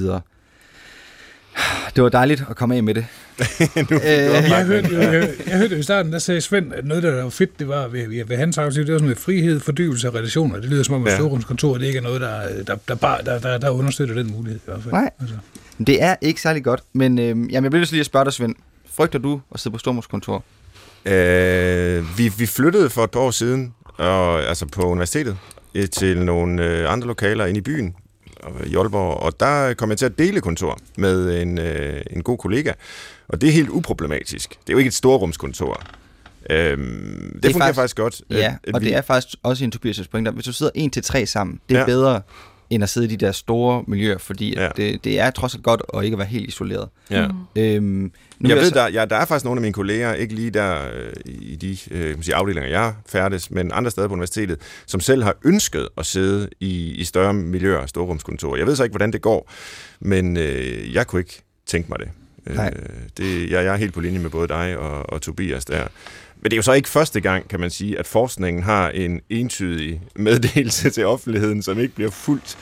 Det var dejligt at komme af med det. nu, øh, jeg, hørte, jeg, jeg, jeg hørte i starten, der sagde Svend, at noget, der var fedt, det var ved, ved hans afsnit, det var sådan noget frihed, fordybelse af relationer. Det lyder som om, at ja. storrumskontor, det ikke er noget, der, der, der, bare, der, der, der understøtter den mulighed. I hvert fald. Nej, altså. det er ikke særlig godt, men øh, jamen, jeg bliver lige at spørge dig, Svend. Frygter du at sidde på storrumskontor? Øh, vi, vi flyttede for et par år siden, og, altså på universitetet, til nogle øh, andre lokaler inde i byen, i Aalborg, og der kom jeg til at dele kontor med en, øh, en god kollega, og det er helt uproblematisk. Det er jo ikke et storrumskontor. Øhm, det, det fungerer faktisk, faktisk godt. Ja, et, og det er faktisk også en Tobias' pointe. Hvis du sidder en til tre sammen, det er ja. bedre end at sidde i de der store miljøer, fordi Ja. det, det er trods alt godt at ikke være helt isoleret. Ja. Øhm, nu Jeg ved, så- der, ja, der er faktisk nogle af mine kolleger, ikke lige der øh, i de øh, kan sige, afdelinger, jeg færdes, men andre steder på universitetet, som selv har ønsket at sidde i, i større miljøer og storrumskontorer. Jeg ved så ikke, hvordan det går, men øh, jeg kunne ikke tænke mig det. Nej. Øh, det jeg, jeg er helt på linje med både dig og, og Tobias der. Men det er jo så ikke første gang, kan man sige, at forskningen har en entydig meddelelse til offentligheden, som ikke bliver fuldt.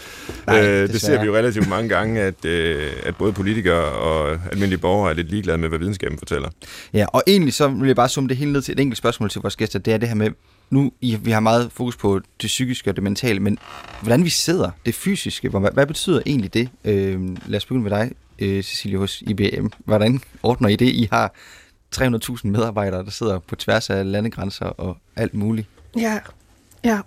Nej, øh, det ser vi jo relativt mange gange, at, øh, at både politikere og almindelige borgere er lidt ligeglade med, hvad videnskaben fortæller. Ja, og egentlig så vil jeg bare summe det hele ned til et enkelt spørgsmål til vores gæster. Det er det her med, nu vi har meget fokus på det psykiske og det mentale, men hvordan vi sidder, det fysiske, hvad, hvad betyder egentlig det? Øh, lad os begynde med dig, øh, Cecilie, hos IBM. Hvordan ordner I det? I har 300.000 medarbejdere, der sidder på tværs af landegrænser og alt muligt. Ja, ja.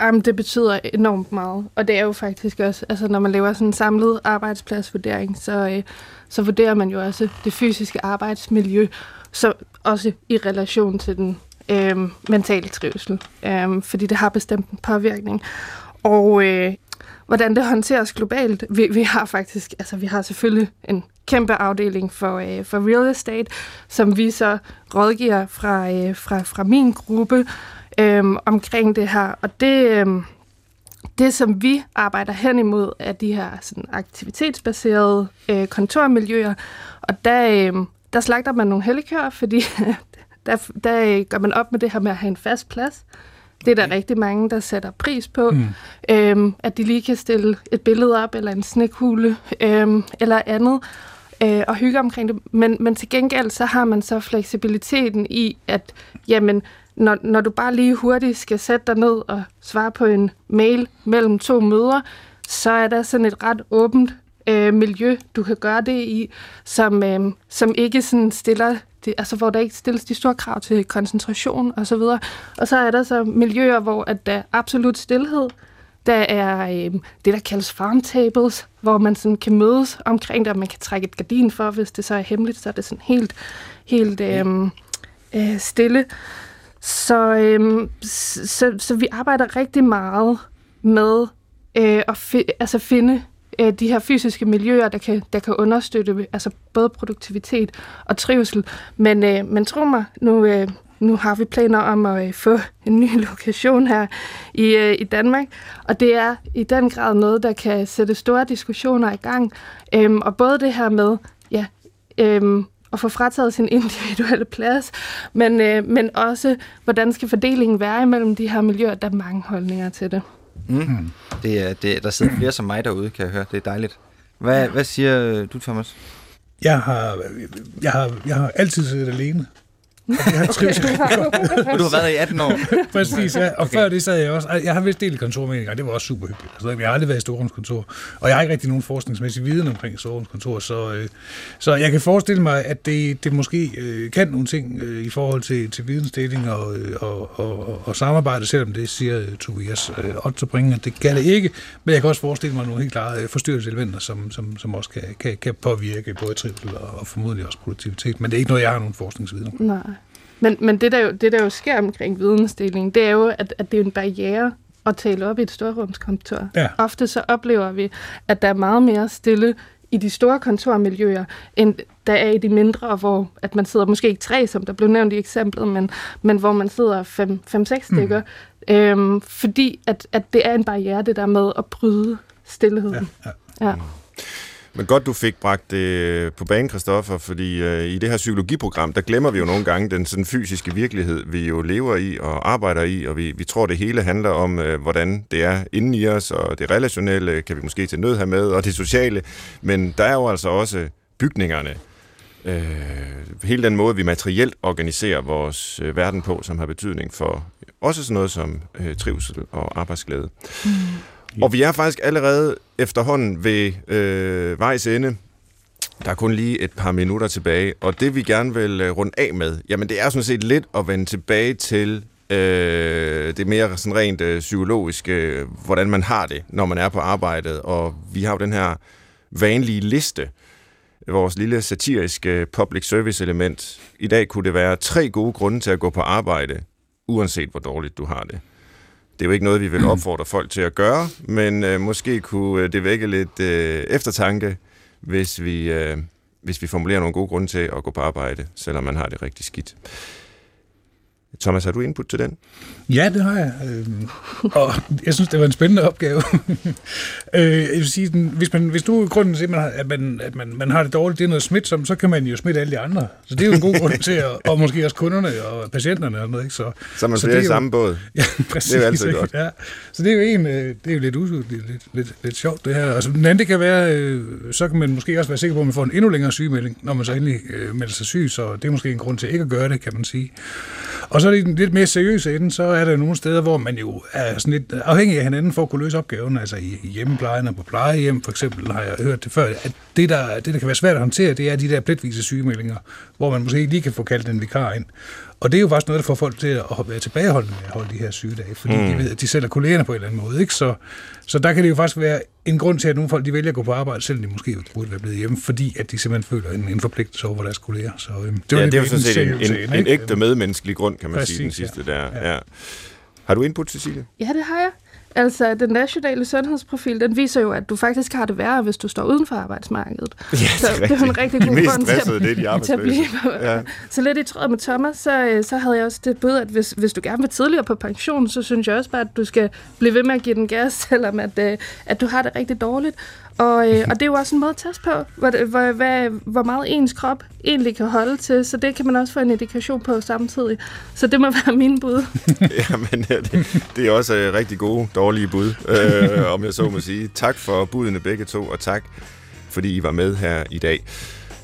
Jamen, det betyder enormt meget. Og det er jo faktisk også, altså når man laver sådan en samlet arbejdspladsvurdering, så, øh, så vurderer man jo også det fysiske arbejdsmiljø, så også i relation til den øh, mentale trivsel. Øh, fordi det har bestemt en påvirkning. Og øh, hvordan det håndteres globalt, vi, vi har faktisk, altså vi har selvfølgelig en kæmpe afdeling for, øh, for real estate, som vi så rådgiver fra, øh, fra, fra min gruppe, øh, omkring det her. Og det, øh, det, som vi arbejder hen imod, er de her sådan, aktivitetsbaserede øh, kontormiljøer. Og der, øh, der slagter man nogle hellikøer, fordi der, der øh, gør man op med det her med at have en fast plads. Det er der rigtig mange, der sætter pris på. Mm. Øhm, at de lige kan stille et billede op, eller en snekhule, øhm, eller andet, øh, og hygge omkring det. Men, men til gengæld, så har man så fleksibiliteten i, at jamen, når, når du bare lige hurtigt skal sætte dig ned og svare på en mail mellem to møder, så er der sådan et ret åbent øh, miljø, du kan gøre det i, som, øh, som ikke sådan stiller, det, altså hvor der ikke stilles de store krav til koncentration og så videre. Og så er der så miljøer, hvor at der er absolut stillhed. Der er øh, det, der kaldes farm tables, hvor man sådan kan mødes omkring det, og man kan trække et gardin for, hvis det så er hemmeligt, så er det sådan helt, helt øh, øh, stille. Så, s- så, så vi arbejder rigtig meget med øh, at fi, altså finde øh, de her fysiske miljøer, der kan, der kan understøtte altså både produktivitet og trivsel. Men, øh, men tro mig, nu, øh, nu har vi planer om at øh, få en ny lokation her i, øh, i Danmark, og det er i den grad noget, der kan sætte store diskussioner i gang. Øhm, og både det her med, ja, øhm, at få frataget sin individuelle plads, men, øh, men også, hvordan skal fordelingen være imellem de her miljøer? Der er mange holdninger til det. Mm. Det er, det, der sidder flere som mig derude, kan jeg høre. Det er dejligt. Hvad, hvad siger du, Thomas? Jeg har, jeg har, jeg har altid siddet alene. Og jeg har trives Du har været her i 18 år. Præcis, ja. Og okay. før det sad jeg også... Jeg har vist delt kontor med en gang, det var også super hyggeligt. Altså, jeg har aldrig været i Storrumskontor, og jeg har ikke rigtig nogen forskningsmæssig viden omkring Storrumskontor, så, øh, så jeg kan forestille mig, at det, det måske øh, kan nogle ting øh, i forhold til, til vidensdeling og, øh, og, og, og, og samarbejde, selvom det siger øh, Tobias øh, Otterbringer, at det kan det ikke, men jeg kan også forestille mig nogle helt klare øh, forstyrrelseselementer, som, som, som også kan, kan, kan påvirke både trivsel og, og formodentlig også produktivitet, men det er ikke noget, jeg har nogen forskningsviden om. Nej. Men, men det, der jo, det, der jo sker omkring vidensdeling, det er jo, at, at det er en barriere at tale op i et storrumskontor. Ja. Ofte så oplever vi, at der er meget mere stille i de store kontormiljøer, end der er i de mindre, hvor at man sidder måske ikke tre, som der blev nævnt i eksemplet, men, men hvor man sidder fem, fem seks stykker. Mm. Øhm, fordi at, at det er en barriere, det der med at bryde stillheden. Ja, ja. ja. Men godt, du fik bragt det på banen, Christoffer, fordi øh, i det her psykologiprogram, der glemmer vi jo nogle gange den sådan fysiske virkelighed, vi jo lever i og arbejder i, og vi, vi tror, det hele handler om, øh, hvordan det er inde i os, og det relationelle kan vi måske til nød have med, og det sociale, men der er jo altså også bygningerne, øh, hele den måde, vi materielt organiserer vores øh, verden på, som har betydning for også sådan noget som øh, trivsel og arbejdsglæde. Mm. Og vi er faktisk allerede efterhånden ved øh, vejs ende. Der er kun lige et par minutter tilbage, og det vi gerne vil øh, runde af med, jamen det er sådan set lidt at vende tilbage til øh, det mere sådan rent øh, psykologiske, øh, hvordan man har det, når man er på arbejdet. Og vi har jo den her vanlige liste, vores lille satiriske øh, public service element. I dag kunne det være tre gode grunde til at gå på arbejde, uanset hvor dårligt du har det. Det er jo ikke noget, vi vil opfordre folk til at gøre, men øh, måske kunne øh, det vække lidt øh, eftertanke, hvis vi, øh, hvis vi formulerer nogle gode grunde til at gå på arbejde, selvom man har det rigtig skidt. Thomas, har du input til den? Ja, det har jeg. Øhm, og jeg synes, det var en spændende opgave. øh, jeg vil sige, den, hvis, man, hvis du grunden til, at, man, at, man, at man, man har det dårligt, det er noget smitsomt, så kan man jo smitte alle de andre. Så det er jo en god grund til, at, og måske også kunderne og patienterne og noget. Ikke? Så, Så man så flere det i samme båd. Ja, præcis. Det er jo altid ikke? godt. Ja. Så det er jo en, øh, det er jo lidt, us- lidt, lidt, lidt, lidt sjovt det her. Altså, den anden, det kan være, øh, så kan man måske også være sikker på, at man får en endnu længere sygemelding, når man så endelig øh, melder sig syg, så det er måske en grund til ikke at gøre det, kan man sige. Og så er det den lidt mere seriøse ende, så er der nogle steder, hvor man jo er sådan lidt afhængig af hinanden for at kunne løse opgaven, altså i, i hjemmeplejen og på plejehjem for eksempel, har jeg hørt det før, at det der, det, der kan være svært at håndtere, det er de der pletvise sygemeldinger, hvor man måske ikke lige kan få kaldt en vikar ind. Og det er jo faktisk noget, der får folk til at være tilbageholdende med at holde de her sygedage, fordi mm. de ved, at de sætter kollegerne på en eller anden måde. Ikke? Så, så der kan det jo faktisk være en grund til, at nogle folk de vælger at gå på arbejde, selvom de måske burde være blevet hjemme, fordi at de simpelthen føler en, en forpligtelse over for deres kolleger. Så, øhm, det ja, det er jo sådan set en, en, en ægte medmenneskelig grund, kan man Præcis, sige, den ja. sidste der. Ja. Ja. Har du input, Cecilie? Ja, det har jeg. Altså, den nationale sundhedsprofil, den viser jo, at du faktisk har det værre, hvis du står uden for arbejdsmarkedet. Ja, så det er en rigtig god grund til at, det er de til at blive. Ja. Så lidt i tråd med Thomas, så, øh, så havde jeg også det bud, at hvis, hvis du gerne vil tidligere på pension, så synes jeg også bare, at du skal blive ved med at give den gas, selvom at, øh, at du har det rigtig dårligt. Og, øh, og det er jo også en måde at teste på, hvor, hvor, hvad, hvor meget ens krop egentlig kan holde til, så det kan man også få en indikation på samtidig. Så det må være min bud. Jamen, ja, det, det er også øh, rigtig gode, dårlige bud, øh, om jeg så må sige. Tak for budene begge to, og tak, fordi I var med her i dag.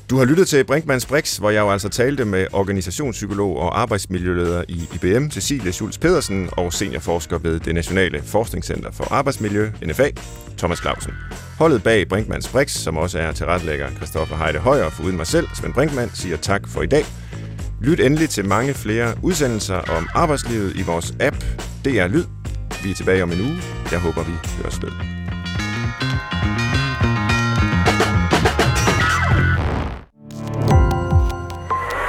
Du har lyttet til Brinkmanns Brix, hvor jeg jo altså talte med organisationspsykolog og arbejdsmiljøleder i IBM, Cecilie Schulz Pedersen, og seniorforsker ved det Nationale Forskningscenter for Arbejdsmiljø, NFA, Thomas Clausen. Holdet bag Brinkmanns Brix, som også er tilrettelægger Christoffer Heide Højer, for uden mig selv, Svend Brinkmann, siger tak for i dag. Lyt endelig til mange flere udsendelser om arbejdslivet i vores app DR Lyd. Vi er tilbage om en uge. Jeg håber, vi høres ved.